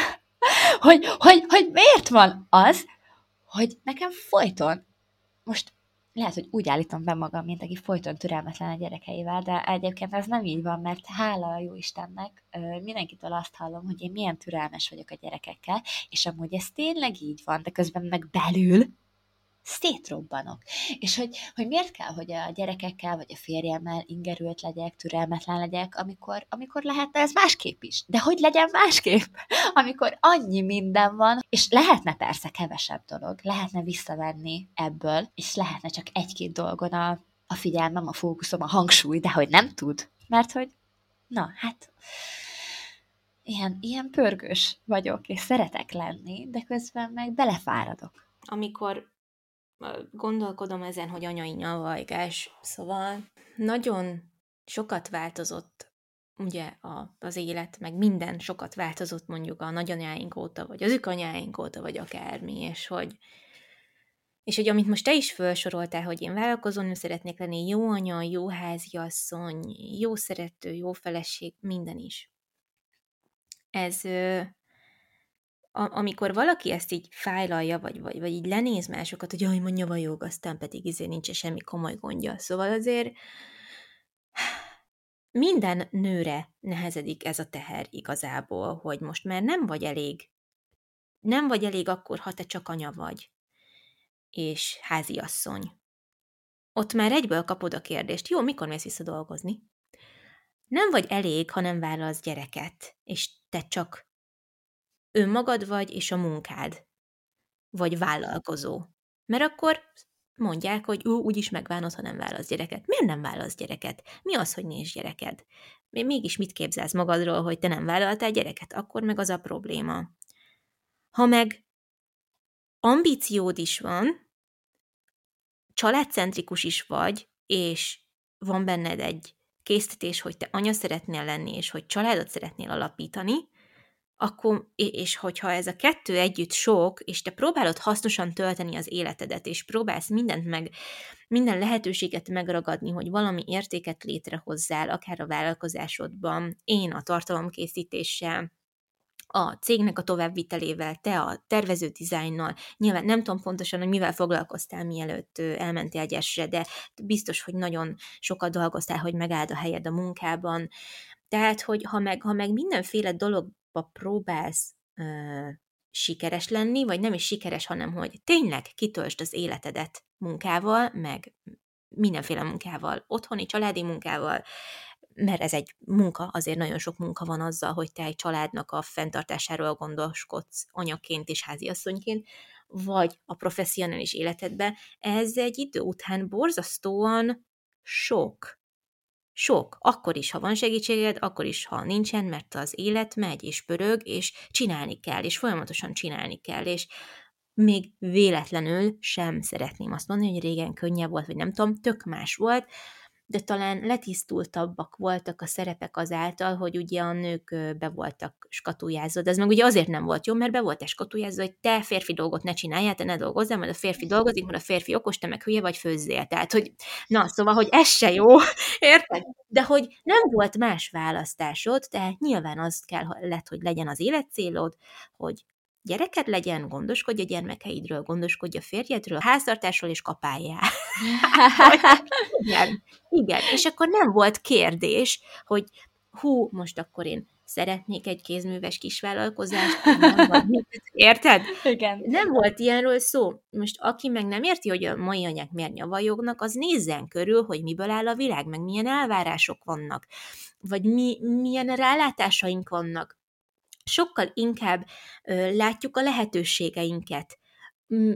hogy, hogy, hogy miért van az, hogy nekem folyton, most lehet, hogy úgy állítom be magam, mint aki folyton türelmetlen a gyerekeivel, de egyébként ez nem így van, mert hála a jó Istennek, mindenkitől azt hallom, hogy én milyen türelmes vagyok a gyerekekkel, és amúgy ez tényleg így van, de közben meg belül szétrobbanok. És hogy, hogy miért kell, hogy a gyerekekkel vagy a férjemmel ingerült legyek, türelmetlen legyek, amikor, amikor lehetne ez másképp is. De hogy legyen másképp, amikor annyi minden van, és lehetne persze kevesebb dolog, lehetne visszavenni ebből, és lehetne csak egy-két dolgon a, a figyelmem, a fókuszom, a hangsúly, de hogy nem tud, mert hogy na, hát ilyen, ilyen pörgős vagyok, és szeretek lenni, de közben meg belefáradok. Amikor gondolkodom ezen, hogy anyai nyavajgás, szóval nagyon sokat változott ugye a, az élet, meg minden sokat változott mondjuk a nagyanyáink óta, vagy az anyáink óta, vagy akármi, és hogy és hogy amit most te is felsoroltál, hogy én vállalkozónő szeretnék lenni, jó anya, jó háziasszony, jó szerető, jó feleség, minden is. Ez, a, amikor valaki ezt így fájlalja, vagy, vagy, vagy így lenéz másokat, hogy jaj, mondja vajog, aztán pedig izé nincs semmi komoly gondja. Szóval azért minden nőre nehezedik ez a teher igazából, hogy most már nem vagy elég, nem vagy elég akkor, ha te csak anya vagy, és háziasszony. Ott már egyből kapod a kérdést, jó, mikor mész vissza dolgozni? Nem vagy elég, ha nem vállalsz gyereket, és te csak önmagad vagy és a munkád, vagy vállalkozó. Mert akkor mondják, hogy ú, úgyis megvánod, ha nem válasz gyereket. Miért nem válasz gyereket? Mi az, hogy nincs gyereked? Mégis mit képzelsz magadról, hogy te nem vállaltál gyereket? Akkor meg az a probléma. Ha meg ambíciód is van, családcentrikus is vagy, és van benned egy késztetés, hogy te anya szeretnél lenni, és hogy családot szeretnél alapítani, akkor, és hogyha ez a kettő együtt sok, és te próbálod hasznosan tölteni az életedet, és próbálsz mindent meg, minden lehetőséget megragadni, hogy valami értéket létrehozzál, akár a vállalkozásodban, én a tartalomkészítéssel, a cégnek a továbbvitelével, te a tervező dizájnnal, nyilván nem tudom pontosan, hogy mivel foglalkoztál, mielőtt elmentél gyesre, de biztos, hogy nagyon sokat dolgoztál, hogy megáld a helyed a munkában. Tehát, hogy ha meg, ha meg mindenféle dologba próbálsz ö, sikeres lenni, vagy nem is sikeres, hanem hogy tényleg kitöltsd az életedet munkával, meg mindenféle munkával, otthoni, családi munkával, mert ez egy munka, azért nagyon sok munka van azzal, hogy te egy családnak a fenntartásáról gondoskodsz anyaként és háziasszonyként, vagy a professzionális életedbe, ez egy idő után borzasztóan sok. Sok. Akkor is, ha van segítséged, akkor is, ha nincsen, mert az élet megy és pörög, és csinálni kell, és folyamatosan csinálni kell, és még véletlenül sem szeretném azt mondani, hogy régen könnyebb volt, vagy nem tudom, tök más volt, de talán letisztultabbak voltak a szerepek azáltal, hogy ugye a nők be voltak skatujázva, de ez meg ugye azért nem volt jó, mert be volt skatujázva, hogy te férfi dolgot ne csináljál, te ne dolgozzál, mert a férfi dolgozik, mert a férfi okos, te meg hülye vagy főzzél. Tehát, hogy na, szóval, hogy ez se jó, érted? De hogy nem volt más választásod, tehát nyilván az kell lett, hogy legyen az életcélod, hogy gyereked legyen, gondoskodj a gyermekeidről, gondoskodj a férjedről, a háztartásról és kapáljál. igen, igen. És akkor nem volt kérdés, hogy hú, most akkor én szeretnék egy kézműves kisvállalkozást, vagy érted? Igen. Nem volt ilyenről szó. Most aki meg nem érti, hogy a mai anyák miért nyavajognak, az nézzen körül, hogy miből áll a világ, meg milyen elvárások vannak, vagy mi, milyen rálátásaink vannak sokkal inkább ö, látjuk a lehetőségeinket,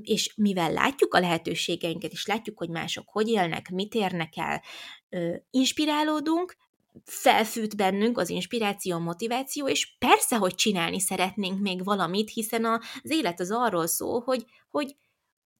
és mivel látjuk a lehetőségeinket, és látjuk, hogy mások hogy élnek, mit érnek el, ö, inspirálódunk, felfűt bennünk az inspiráció, a motiváció, és persze, hogy csinálni szeretnénk még valamit, hiszen az élet az arról szól, hogy, hogy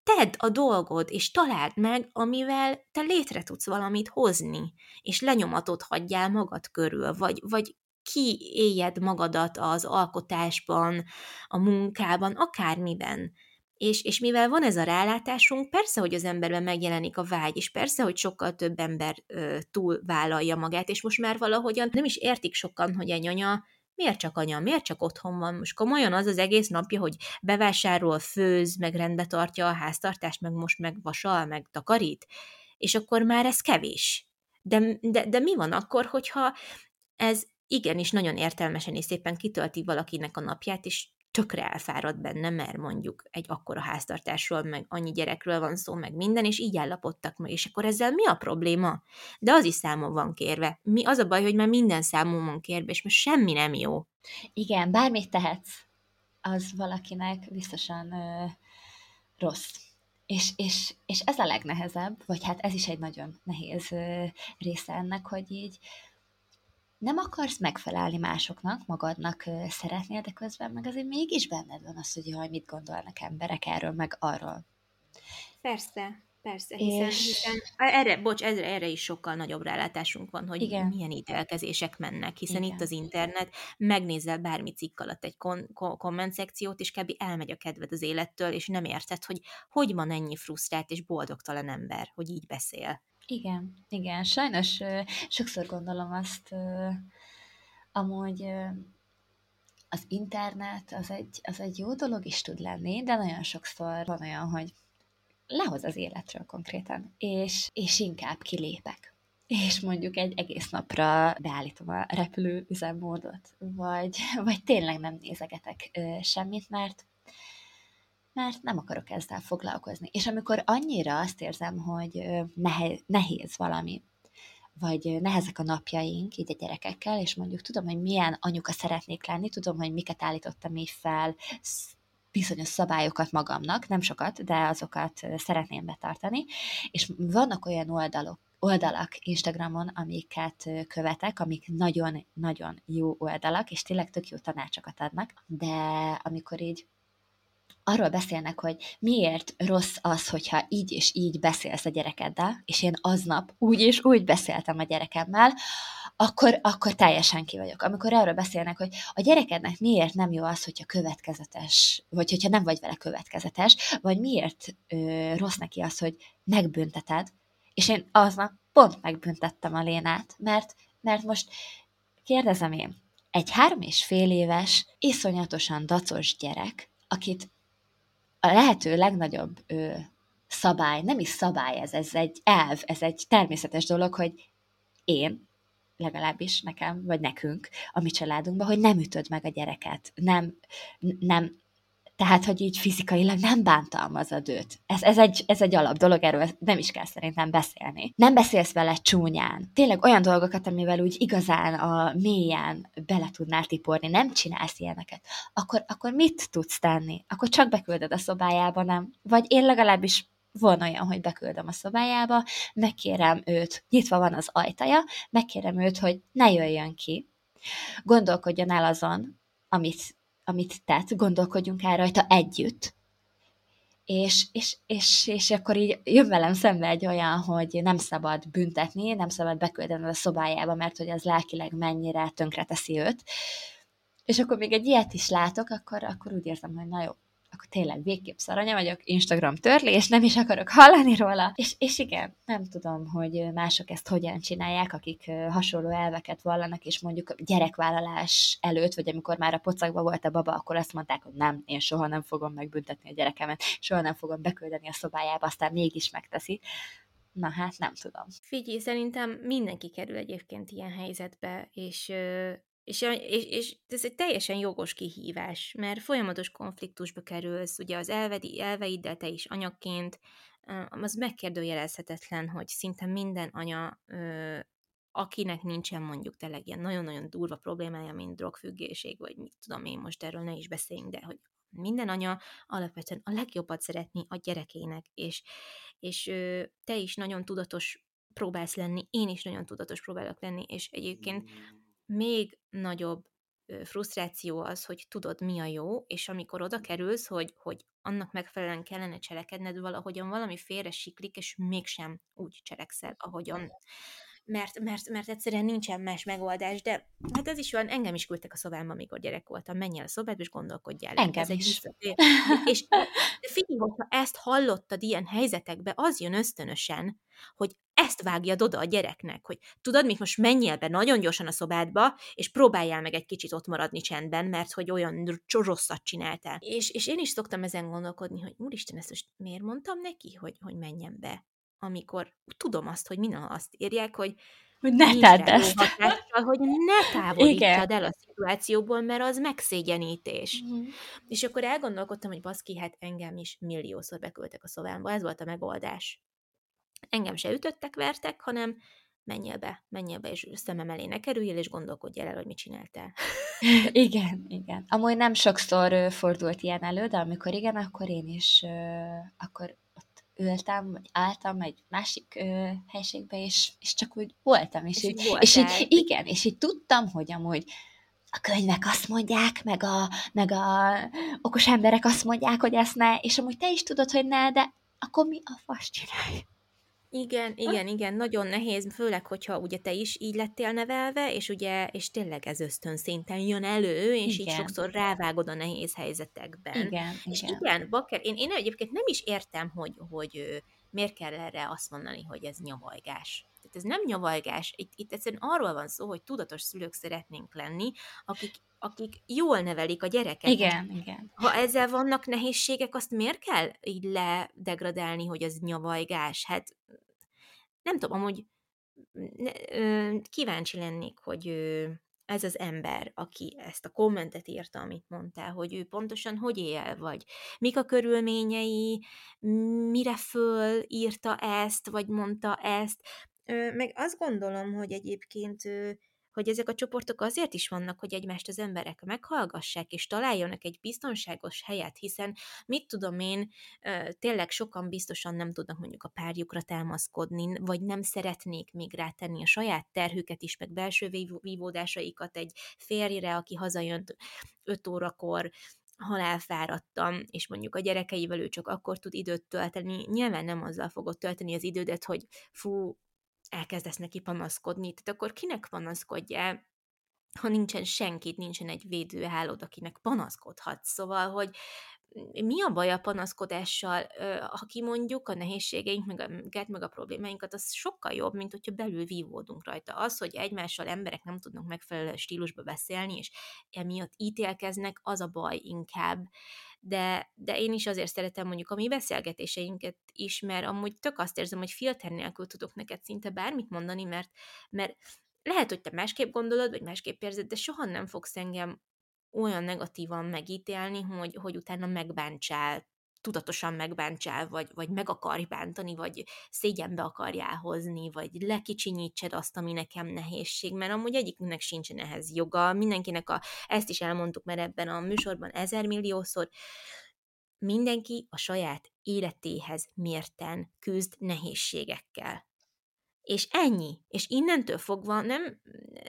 tedd a dolgod, és találd meg, amivel te létre tudsz valamit hozni, és lenyomatot hagyjál magad körül, vagy, vagy kiéljed magadat az alkotásban, a munkában, akármiben. És, és mivel van ez a rálátásunk, persze, hogy az emberben megjelenik a vágy, és persze, hogy sokkal több ember ö, túl vállalja magát, és most már valahogyan nem is értik sokan, hogy egy anya miért csak anya, miért csak otthon van? Most komolyan az az egész napja, hogy bevásárol, főz, meg rendbe tartja a háztartást, meg most meg vasal, meg takarít, és akkor már ez kevés. De, de, de mi van akkor, hogyha ez igenis nagyon értelmesen és szépen kitölti valakinek a napját, és tökre elfárad benne, mert mondjuk egy akkora háztartásról, meg annyi gyerekről van szó, meg minden, és így állapodtak meg, és akkor ezzel mi a probléma? De az is számon van kérve. Mi az a baj, hogy már minden számon van kérve, és most semmi nem jó. Igen, bármit tehetsz, az valakinek biztosan ö, rossz. És, és, és ez a legnehezebb, vagy hát ez is egy nagyon nehéz része ennek, hogy így nem akarsz megfelelni másoknak, magadnak szeretnél, de közben meg azért mégis benned van az, hogy jaj, mit gondolnak emberek erről, meg arról. Persze, persze, hiszen, és... hiszen erre, bocs, erre, erre is sokkal nagyobb rálátásunk van, hogy Igen. milyen ítélkezések mennek, hiszen Igen. itt az internet, megnézel bármi cikk alatt egy kon- kon- komment szekciót, és kb. elmegy a kedved az élettől, és nem érted, hogy hogy van ennyi frusztrált és boldogtalan ember, hogy így beszél. Igen, igen. Sajnos sokszor gondolom azt, amúgy az internet az egy, az egy jó dolog is tud lenni, de nagyon sokszor van olyan, hogy lehoz az életről konkrétan, és, és inkább kilépek. És mondjuk egy egész napra beállítom a repülő üzemmódot, vagy, vagy tényleg nem nézegetek semmit, mert mert nem akarok ezzel foglalkozni. És amikor annyira azt érzem, hogy nehéz, nehéz valami, vagy nehezek a napjaink így a gyerekekkel, és mondjuk tudom, hogy milyen anyuka szeretnék lenni, tudom, hogy miket állítottam így fel, bizonyos szabályokat magamnak, nem sokat, de azokat szeretném betartani, és vannak olyan oldalok, oldalak Instagramon, amiket követek, amik nagyon-nagyon jó oldalak, és tényleg tök jó tanácsokat adnak, de amikor így arról beszélnek, hogy miért rossz az, hogyha így és így beszélsz a gyerekeddel, és én aznap úgy és úgy beszéltem a gyerekemmel, akkor, akkor teljesen ki vagyok. Amikor arról beszélnek, hogy a gyerekednek miért nem jó az, hogyha következetes, vagy hogyha nem vagy vele következetes, vagy miért ö, rossz neki az, hogy megbünteted, és én aznap pont megbüntettem a Lénát, mert, mert most kérdezem én, egy három és fél éves, iszonyatosan dacos gyerek, akit a lehető legnagyobb ö, szabály, nem is szabály ez, ez egy elv, ez egy természetes dolog, hogy én, legalábbis nekem, vagy nekünk, a mi családunkban, hogy nem ütöd meg a gyereket, nem, nem tehát, hogy így fizikailag nem bántalmazod őt. Ez, ez, egy, ez egy alap dolog, erről nem is kell szerintem beszélni. Nem beszélsz vele csúnyán. Tényleg olyan dolgokat, amivel úgy igazán a mélyen bele tudnál tiporni, nem csinálsz ilyeneket. Akkor, akkor mit tudsz tenni? Akkor csak beküldöd a szobájába, nem? Vagy én legalábbis van olyan, hogy beküldöm a szobájába, megkérem őt, nyitva van az ajtaja, megkérem őt, hogy ne jöjjön ki, gondolkodjon el azon, amit amit tett, gondolkodjunk el rajta együtt. És, és, és, és akkor így jön velem szembe egy olyan, hogy nem szabad büntetni, nem szabad beküldeni a szobájába, mert hogy az lelkileg mennyire tönkreteszi őt. És akkor még egy ilyet is látok, akkor, akkor úgy érzem, hogy na jó, akkor tényleg végképp szaranya vagyok, Instagram törlés, nem is akarok hallani róla. És, és igen, nem tudom, hogy mások ezt hogyan csinálják, akik hasonló elveket vallanak, és mondjuk gyerekvállalás előtt, vagy amikor már a pocakba volt a baba, akkor azt mondták, hogy nem, én soha nem fogom megbüntetni a gyerekemet, soha nem fogom beküldeni a szobájába, aztán mégis megteszi. Na hát, nem tudom. Figyelj, szerintem mindenki kerül egyébként ilyen helyzetbe, és és, és, és ez egy teljesen jogos kihívás, mert folyamatos konfliktusba kerülsz, ugye az elvedi, elveiddel te is anyaként, az megkérdőjelezhetetlen, hogy szinte minden anya, akinek nincsen mondjuk tényleg ilyen nagyon-nagyon durva problémája, mint drogfüggéség, vagy mit tudom én, most erről ne is beszéljünk, de hogy minden anya alapvetően a legjobbat szeretni a gyerekének, és, és te is nagyon tudatos próbálsz lenni, én is nagyon tudatos próbálok lenni, és egyébként még nagyobb frusztráció az, hogy tudod, mi a jó, és amikor oda kerülsz, hogy, hogy annak megfelelően kellene cselekedned, valahogyan valami félre siklik, és mégsem úgy cselekszel, ahogyan mert, mert, mert egyszerűen nincsen más megoldás, de hát ez is van, engem is küldtek a szobámba, amikor gyerek voltam, menj el a szobádba, és gondolkodjál. Engem ez is. Egy és figyelj, hogyha ezt hallottad ilyen helyzetekbe, az jön ösztönösen, hogy ezt vágjad oda a gyereknek, hogy tudod, mit most menjél be nagyon gyorsan a szobádba, és próbáljál meg egy kicsit ott maradni csendben, mert hogy olyan rosszat csináltál. És, és én is szoktam ezen gondolkodni, hogy úristen, ezt most miért mondtam neki, hogy, hogy menjen be? Amikor tudom azt, hogy minden azt írják, hogy hogy ne tedd ezt. Hatással, hogy ne távolítsad el a szituációból, mert az megszégyenítés. Uh-huh. És akkor elgondolkodtam, hogy baszki, hát engem is milliószor beküldtek a szobámba, ez volt a megoldás. Engem se ütöttek, vertek, hanem menjél be, menjél be, és szemem elé ne kerüljél, és gondolkodj el, hogy mit csináltál. igen, igen. Amúgy nem sokszor fordult ilyen elő, de amikor igen, akkor én is, akkor ültem, vagy álltam egy másik ö, helységbe, és, és csak úgy voltam, és, és, így, és így, igen, és így tudtam, hogy amúgy a könyvek azt mondják, meg a, meg a okos emberek azt mondják, hogy ezt ne, és amúgy te is tudod, hogy ne, de akkor mi a fasz csinálj? Igen, igen, igen, nagyon nehéz, főleg, hogyha ugye te is így lettél nevelve, és ugye, és tényleg ez ösztön szinten jön elő, és igen. így sokszor rávágod a nehéz helyzetekben. Igen, és igen. igen, Bakker, én, én egyébként nem is értem, hogy, hogy miért kell erre azt mondani, hogy ez nyavajgás. Tehát ez nem nyavajgás, itt, itt egyszerűen arról van szó, hogy tudatos szülők szeretnénk lenni, akik akik jól nevelik a gyereket. Igen, igen. Ha ezzel vannak nehézségek, azt miért kell így ledegradálni, hogy az nyavajgás? Hát nem tudom, amúgy kíváncsi lennék, hogy ez az ember, aki ezt a kommentet írta, amit mondtál, hogy ő pontosan hogy él, vagy mik a körülményei, mire föl írta ezt, vagy mondta ezt. Meg azt gondolom, hogy egyébként hogy ezek a csoportok azért is vannak, hogy egymást az emberek meghallgassák, és találjanak egy biztonságos helyet, hiszen mit tudom én, tényleg sokan biztosan nem tudnak mondjuk a párjukra támaszkodni, vagy nem szeretnék még rátenni a saját terhüket is, meg belső vívódásaikat egy férjre, aki hazajön 5 órakor, hol elfáradtam, és mondjuk a gyerekeivel ő csak akkor tud időt tölteni, nyilván nem azzal fogod tölteni az idődet, hogy fú, elkezdesz neki panaszkodni, tehát akkor kinek panaszkodjál, ha nincsen senkit, nincsen egy védőhálód, akinek panaszkodhatsz. Szóval, hogy mi a baj a panaszkodással, ha kimondjuk a nehézségeink, meg a, meg a problémáinkat, az sokkal jobb, mint hogyha belül vívódunk rajta. Az, hogy egymással emberek nem tudnak megfelelő stílusba beszélni, és emiatt ítélkeznek, az a baj inkább. De, de én is azért szeretem mondjuk a mi beszélgetéseinket is, mert amúgy tök azt érzem, hogy filter nélkül tudok neked szinte bármit mondani, mert, mert lehet, hogy te másképp gondolod, vagy másképp érzed, de soha nem fogsz engem olyan negatívan megítélni, hogy, hogy utána megbántsál, tudatosan megbántsál, vagy, vagy meg akarj bántani, vagy szégyenbe akarjál hozni, vagy lekicsinyítsed azt, ami nekem nehézség, mert amúgy egyikünknek sincsen ehhez joga, mindenkinek a, ezt is elmondtuk mert ebben a műsorban ezermilliószor, mindenki a saját életéhez mérten küzd nehézségekkel. És ennyi. És innentől fogva nem,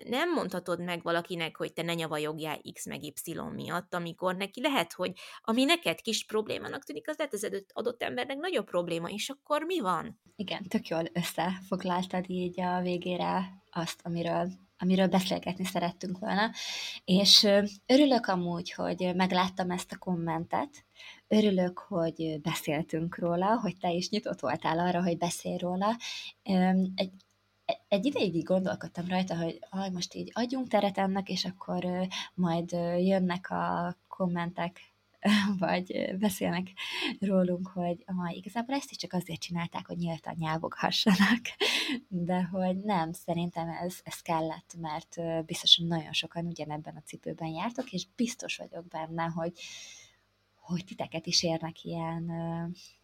nem mondhatod meg valakinek, hogy te ne nyavajogjál X meg Y miatt, amikor neki lehet, hogy ami neked kis problémának tűnik, az lehet az adott embernek nagyobb probléma, és akkor mi van? Igen, tök jól összefoglaltad így a végére azt, amiről amiről beszélgetni szerettünk volna, és örülök amúgy, hogy megláttam ezt a kommentet, örülök, hogy beszéltünk róla, hogy te is nyitott voltál arra, hogy beszélj róla. Egy, egy ideig így gondolkodtam rajta, hogy aj, most így adjunk teret ennek, és akkor majd jönnek a kommentek vagy beszélnek rólunk, hogy ma igazából ezt is csak azért csinálták, hogy nyíltan nyávoghassanak, de hogy nem, szerintem ez, ez kellett, mert biztosan nagyon sokan ugyanebben a cipőben jártok, és biztos vagyok benne, hogy, hogy titeket is érnek ilyen,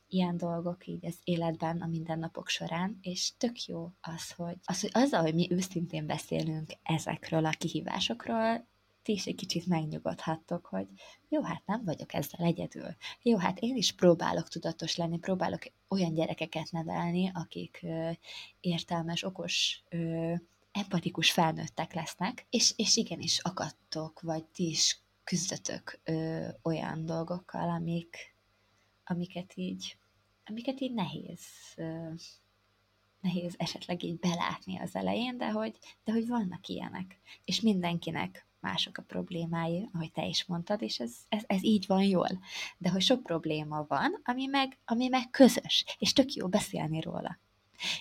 ilyen dolgok így az életben, a mindennapok során, és tök jó az, hogy, az, hogy azzal, hogy mi őszintén beszélünk ezekről a kihívásokról, ti is egy kicsit megnyugodhattok, hogy jó, hát nem vagyok ezzel egyedül. Jó, hát én is próbálok tudatos lenni, próbálok olyan gyerekeket nevelni, akik ö, értelmes, okos, ö, empatikus felnőttek lesznek, és, és igenis akadtok, vagy ti is küzdötök ö, olyan dolgokkal, amik, amiket így, amiket így nehéz ö, nehéz esetleg így belátni az elején, de hogy, de hogy vannak ilyenek. És mindenkinek mások a problémái, ahogy te is mondtad, és ez, ez, ez így van jól. De hogy sok probléma van, ami meg, ami meg közös, és tök jó beszélni róla.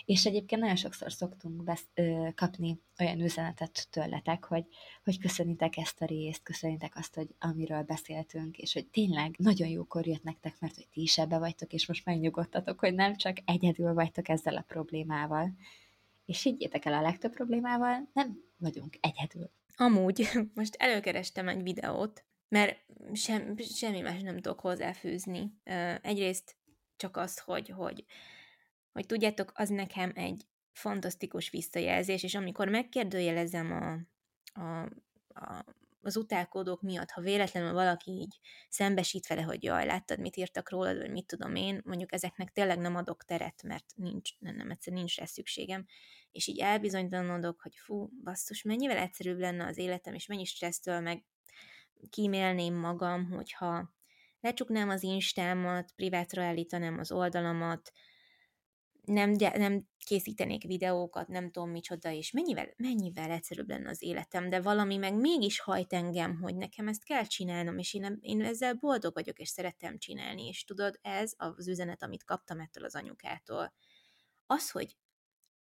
És egyébként nagyon sokszor szoktunk besz, ö, kapni olyan üzenetet tőletek, hogy, hogy köszönitek ezt a részt, köszönitek azt, hogy amiről beszéltünk, és hogy tényleg nagyon jókor jött nektek, mert hogy ti is ebbe vagytok, és most megnyugodtatok, hogy nem csak egyedül vagytok ezzel a problémával. És higgyétek el, a legtöbb problémával nem vagyunk egyedül. Amúgy, most előkerestem egy videót, mert sem, semmi más nem tudok hozzáfűzni. Egyrészt csak az, hogy, hogy, hogy tudjátok, az nekem egy fantasztikus visszajelzés, és amikor megkérdőjelezem a, a, a, az utálkodók miatt, ha véletlenül valaki így szembesít vele, hogy jaj, láttad, mit írtak rólad, vagy mit tudom én, mondjuk ezeknek tényleg nem adok teret, mert nincs, nem, nem egyszerűen nincs rá szükségem, és így elbizonytalanodok, hogy fú, basszus, mennyivel egyszerűbb lenne az életem, és mennyi stressztől meg kímélném magam, hogyha lecsuknám az instámat, privátra állítanám az oldalamat, nem, nem készítenék videókat, nem tudom micsoda, és mennyivel, mennyivel egyszerűbb lenne az életem, de valami meg mégis hajt engem, hogy nekem ezt kell csinálnom, és én, én ezzel boldog vagyok, és szeretem csinálni, és tudod, ez az üzenet, amit kaptam ettől az anyukától. Az, hogy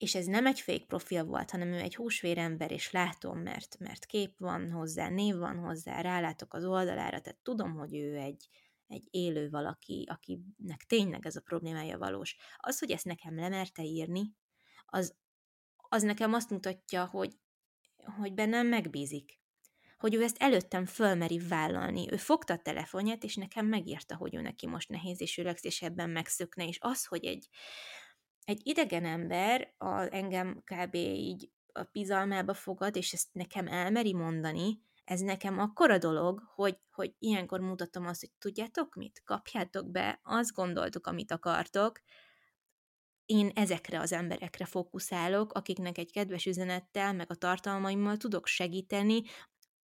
és ez nem egy fake profil volt, hanem ő egy húsvérember, és látom, mert, mert kép van hozzá, név van hozzá, rálátok az oldalára, tehát tudom, hogy ő egy, egy élő valaki, akinek tényleg ez a problémája valós. Az, hogy ezt nekem lemerte írni, az, az nekem azt mutatja, hogy, hogy bennem megbízik. Hogy ő ezt előttem fölmeri vállalni. Ő fogta a telefonját, és nekem megírta, hogy ő neki most nehéz, és ő legszívesebben megszökne, és az, hogy egy, egy idegen ember a, engem kb. így a bizalmába fogad, és ezt nekem elmeri mondani, ez nekem akkora dolog, hogy, hogy ilyenkor mutatom azt, hogy tudjátok mit? Kapjátok be, azt gondoltuk, amit akartok, én ezekre az emberekre fókuszálok, akiknek egy kedves üzenettel, meg a tartalmaimmal tudok segíteni,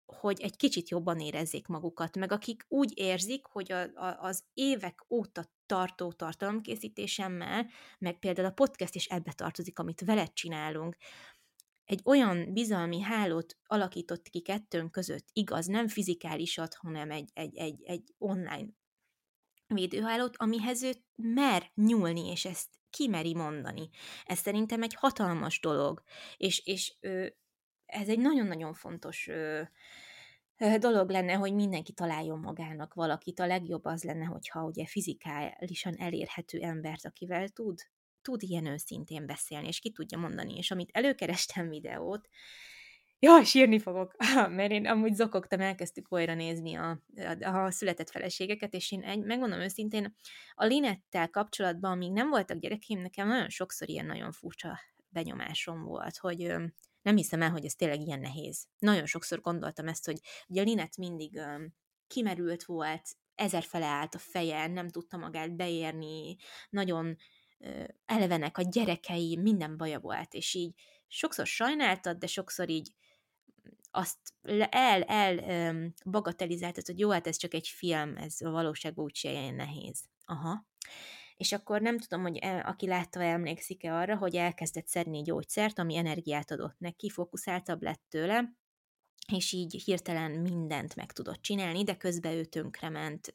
hogy egy kicsit jobban érezzék magukat, meg akik úgy érzik, hogy a, a, az évek óta tartó tartalomkészítésemmel, meg például a podcast is ebbe tartozik, amit veled csinálunk, egy olyan bizalmi hálót alakított ki kettőnk között, igaz, nem fizikálisat, hanem egy, egy, egy, egy online védőhálót, amihez ő mer nyúlni, és ezt kimeri mondani. Ez szerintem egy hatalmas dolog, és, és ez egy nagyon-nagyon fontos dolog lenne, hogy mindenki találjon magának valakit. A legjobb az lenne, hogyha ugye fizikálisan elérhető embert, akivel tud, tud ilyen őszintén beszélni, és ki tudja mondani. És amit előkerestem videót, Jaj, sírni fogok, mert én amúgy zokogtam, elkezdtük olyra nézni a, a, a született feleségeket, és én egy, megmondom őszintén, a Linettel kapcsolatban, amíg nem voltak gyerekeim, nekem nagyon sokszor ilyen nagyon furcsa benyomásom volt, hogy nem hiszem el, hogy ez tényleg ilyen nehéz. Nagyon sokszor gondoltam ezt, hogy ugye a Linet mindig kimerült volt, ezerfele állt a feje, nem tudta magát beérni, nagyon elevenek a gyerekei, minden baja volt, és így sokszor sajnáltad, de sokszor így azt el, el bagatelizáltad, hogy jó, hát ez csak egy film, ez a valóságban úgy ilyen nehéz. Aha és akkor nem tudom, hogy el, aki látta, emlékszik-e arra, hogy elkezdett szedni gyógyszert, ami energiát adott neki, fókuszáltabb lett tőle, és így hirtelen mindent meg tudott csinálni, de közben ő tönkrement,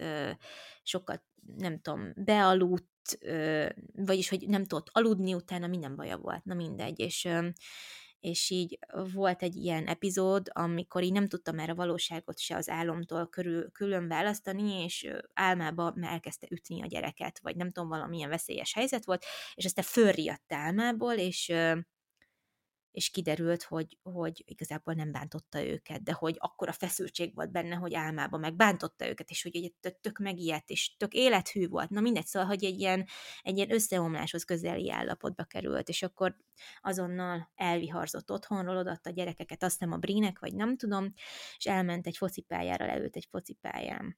sokat, nem tudom, bealudt, vagyis, hogy nem tudott aludni, utána minden baja volt, na mindegy, és és így volt egy ilyen epizód, amikor így nem tudtam már a valóságot se az álomtól körül, külön választani, és álmába elkezdte ütni a gyereket, vagy nem tudom, valamilyen veszélyes helyzet volt, és aztán fölriadt álmából, és és kiderült, hogy, hogy igazából nem bántotta őket, de hogy akkora feszültség volt benne, hogy álmában meg bántotta őket, és hogy egy tök megijedt, és tök élethű volt. Na mindegy, szóval, hogy egy ilyen, egy ilyen összeomláshoz közeli állapotba került, és akkor azonnal elviharzott otthonról, odaadta a gyerekeket, azt nem a Brínek, vagy nem tudom, és elment egy focipályára, leült egy focipályán.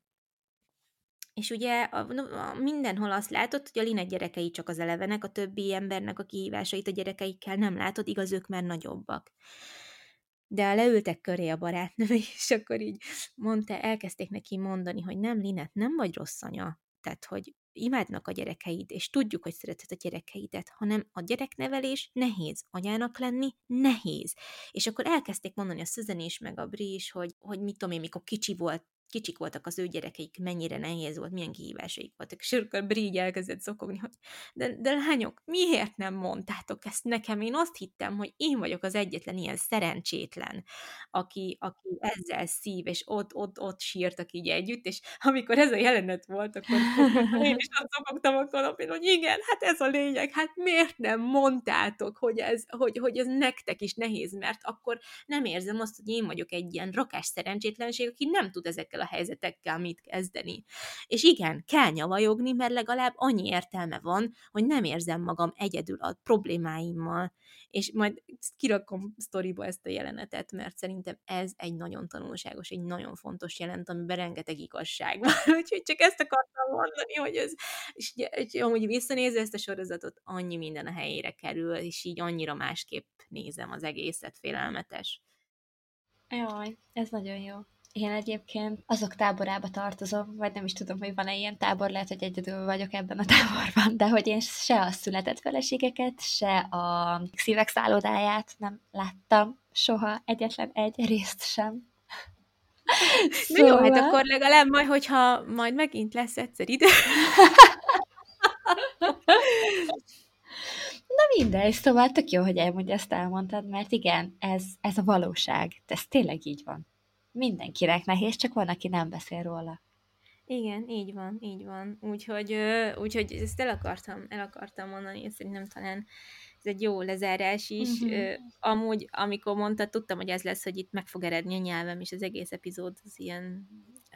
És ugye a, a, mindenhol azt látod, hogy a Linek gyerekei csak az elevenek, a többi embernek a kihívásait a gyerekeikkel nem látod, igaz, ők már nagyobbak. De leültek köré a barátnői, és akkor így mondta, elkezdték neki mondani, hogy nem, Linet, nem vagy rossz anya. Tehát, hogy imádnak a gyerekeid, és tudjuk, hogy szereted a gyerekeidet, hanem a gyereknevelés nehéz, anyának lenni nehéz. És akkor elkezdték mondani a Szüzen is, meg a Bri is, hogy, hogy mit tudom én, mikor kicsi volt, kicsik voltak az ő gyerekeik, mennyire nehéz volt, milyen kihívásaik voltak. És akkor Bri elkezdett szokogni, hogy de, de lányok, miért nem mondtátok ezt nekem? Én azt hittem, hogy én vagyok az egyetlen ilyen szerencsétlen, aki, aki ezzel szív, és ott, ott, ott sírtak így együtt, és amikor ez a jelenet volt, akkor én is azt szokogtam a kanapén, hogy igen, hát ez a lényeg, hát miért nem mondtátok, hogy ez, hogy, hogy ez nektek is nehéz, mert akkor nem érzem azt, hogy én vagyok egy ilyen rakás szerencsétlenség, aki nem tud ezekkel a helyzetekkel mit kezdeni. És igen, kell nyavajogni, mert legalább annyi értelme van, hogy nem érzem magam egyedül a problémáimmal, és majd kirakom sztoriba ezt a jelenetet, mert szerintem ez egy nagyon tanulságos, egy nagyon fontos jelent, amiben rengeteg igazság van. Úgyhogy csak ezt akartam mondani, hogy ez, és, és amúgy visszanézve ezt a sorozatot, annyi minden a helyére kerül, és így annyira másképp nézem az egészet, félelmetes. Jaj, ez nagyon jó. Én egyébként azok táborába tartozom, vagy nem is tudom, hogy van-e ilyen tábor, lehet, hogy egyedül vagyok ebben a táborban, de hogy én se a született feleségeket, se a szívek szállodáját nem láttam soha, egyetlen egy részt sem. szóval... jó, hát szóval- akkor legalább majd, hogyha majd megint lesz egyszer ide. Na mindegy, szóval tök jó, hogy elmondja, ezt elmondtad, mert igen, ez, ez a valóság, ez tényleg így van mindenkinek nehéz, csak van, aki nem beszél róla. Igen, így van, így van. Úgyhogy, úgyhogy ezt el akartam, el akartam mondani, és szerintem talán ez egy jó lezárás is. Uh-huh. Amúgy, amikor mondta, tudtam, hogy ez lesz, hogy itt meg fog eredni a nyelvem, és az egész epizód az ilyen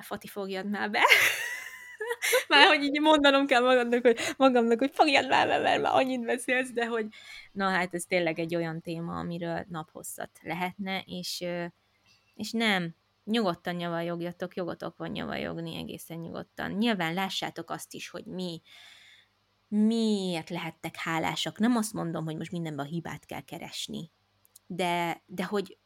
Fati fogjad már be. már hogy így mondanom kell magamnak, hogy, magamnak, hogy fogjad már be, mert már annyit beszélsz, de hogy na hát ez tényleg egy olyan téma, amiről naphosszat lehetne, és, és nem, nyugodtan nyavajogjatok, jogotok van nyavajogni egészen nyugodtan. Nyilván lássátok azt is, hogy mi, miért lehettek hálásak. Nem azt mondom, hogy most mindenben a hibát kell keresni, de, de hogy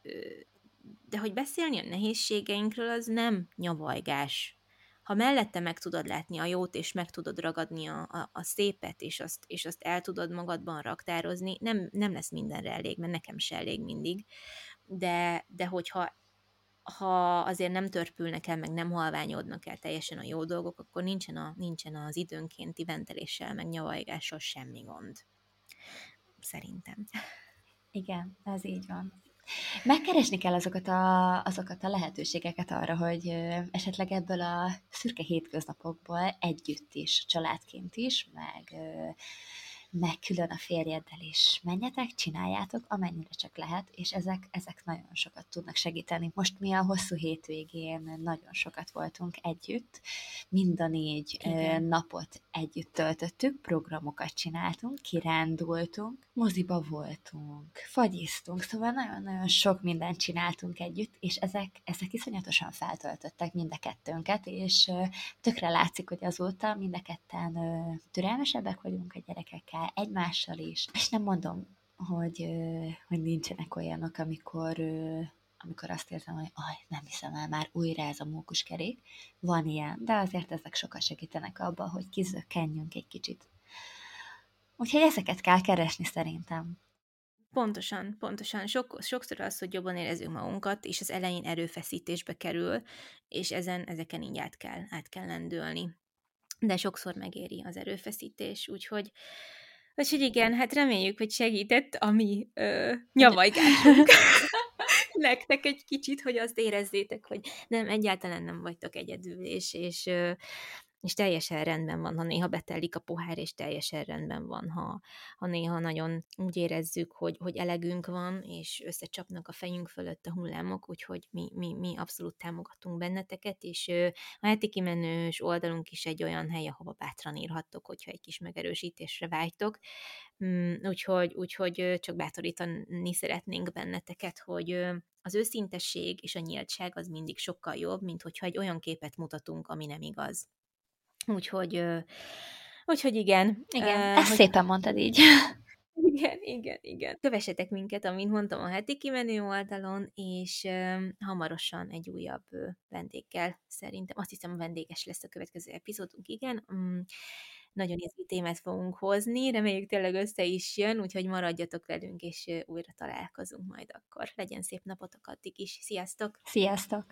de hogy beszélni a nehézségeinkről, az nem nyavajgás. Ha mellette meg tudod látni a jót, és meg tudod ragadni a, a, a szépet, és azt, és azt el tudod magadban raktározni, nem, nem lesz mindenre elég, mert nekem se elég mindig. De, de hogyha ha azért nem törpülnek el, meg nem halványodnak el teljesen a jó dolgok, akkor nincsen, a, nincsen az időnkénti venteléssel, meg nyavajgással semmi gond. Szerintem. Igen, ez így van. Megkeresni kell azokat a, azokat a lehetőségeket arra, hogy esetleg ebből a szürke hétköznapokból együtt is, családként is, meg meg külön a férjeddel is menjetek, csináljátok, amennyire csak lehet, és ezek, ezek nagyon sokat tudnak segíteni. Most mi a hosszú hétvégén nagyon sokat voltunk együtt, mind a négy Igen. napot együtt töltöttük, programokat csináltunk, kirándultunk, moziba voltunk, fagyiztunk, szóval nagyon-nagyon sok mindent csináltunk együtt, és ezek, ezek iszonyatosan feltöltöttek mind a kettőnket, és tökre látszik, hogy azóta mind a ketten türelmesebbek vagyunk a gyerekekkel, egymással is. És nem mondom, hogy, hogy nincsenek olyanok, amikor, amikor azt érzem, hogy aj, nem hiszem el, már újra ez a mókuskerék. Van ilyen, de azért ezek sokat segítenek abban, hogy kizökkenjünk egy kicsit. Úgyhogy ezeket kell keresni szerintem. Pontosan, pontosan. Sok, sokszor az, hogy jobban érezzük magunkat, és az elején erőfeszítésbe kerül, és ezen, ezeken így át kell, át kell lendülni. De sokszor megéri az erőfeszítés, úgyhogy Úgyhogy igen, hát reméljük, hogy segített a mi ö, nyavajgásunk. Nektek egy kicsit, hogy azt érezzétek, hogy nem, egyáltalán nem vagytok egyedül, és, és és teljesen rendben van, ha néha betelik a pohár, és teljesen rendben van, ha, ha néha nagyon úgy érezzük, hogy, hogy elegünk van, és összecsapnak a fejünk fölött a hullámok, úgyhogy mi, mi, mi abszolút támogatunk benneteket, és a heti kimenős oldalunk is egy olyan hely, ahova bátran írhattok, hogyha egy kis megerősítésre vágytok, mm, úgyhogy, úgyhogy csak bátorítani szeretnénk benneteket, hogy az őszintesség és a nyíltság az mindig sokkal jobb, mint hogyha egy olyan képet mutatunk, ami nem igaz. Úgyhogy, úgyhogy igen. Igen, uh, ezt hogy... szépen mondtad így. Igen, igen, igen. Kövessetek minket, amint mondtam, a heti kimenő oldalon, és uh, hamarosan egy újabb uh, vendéggel szerintem. Azt hiszem, a vendéges lesz a következő epizódunk, igen. Um, nagyon izgi témát fogunk hozni, reméljük tényleg össze is jön, úgyhogy maradjatok velünk, és újra találkozunk majd akkor. Legyen szép napotok addig is. Sziasztok! Sziasztok!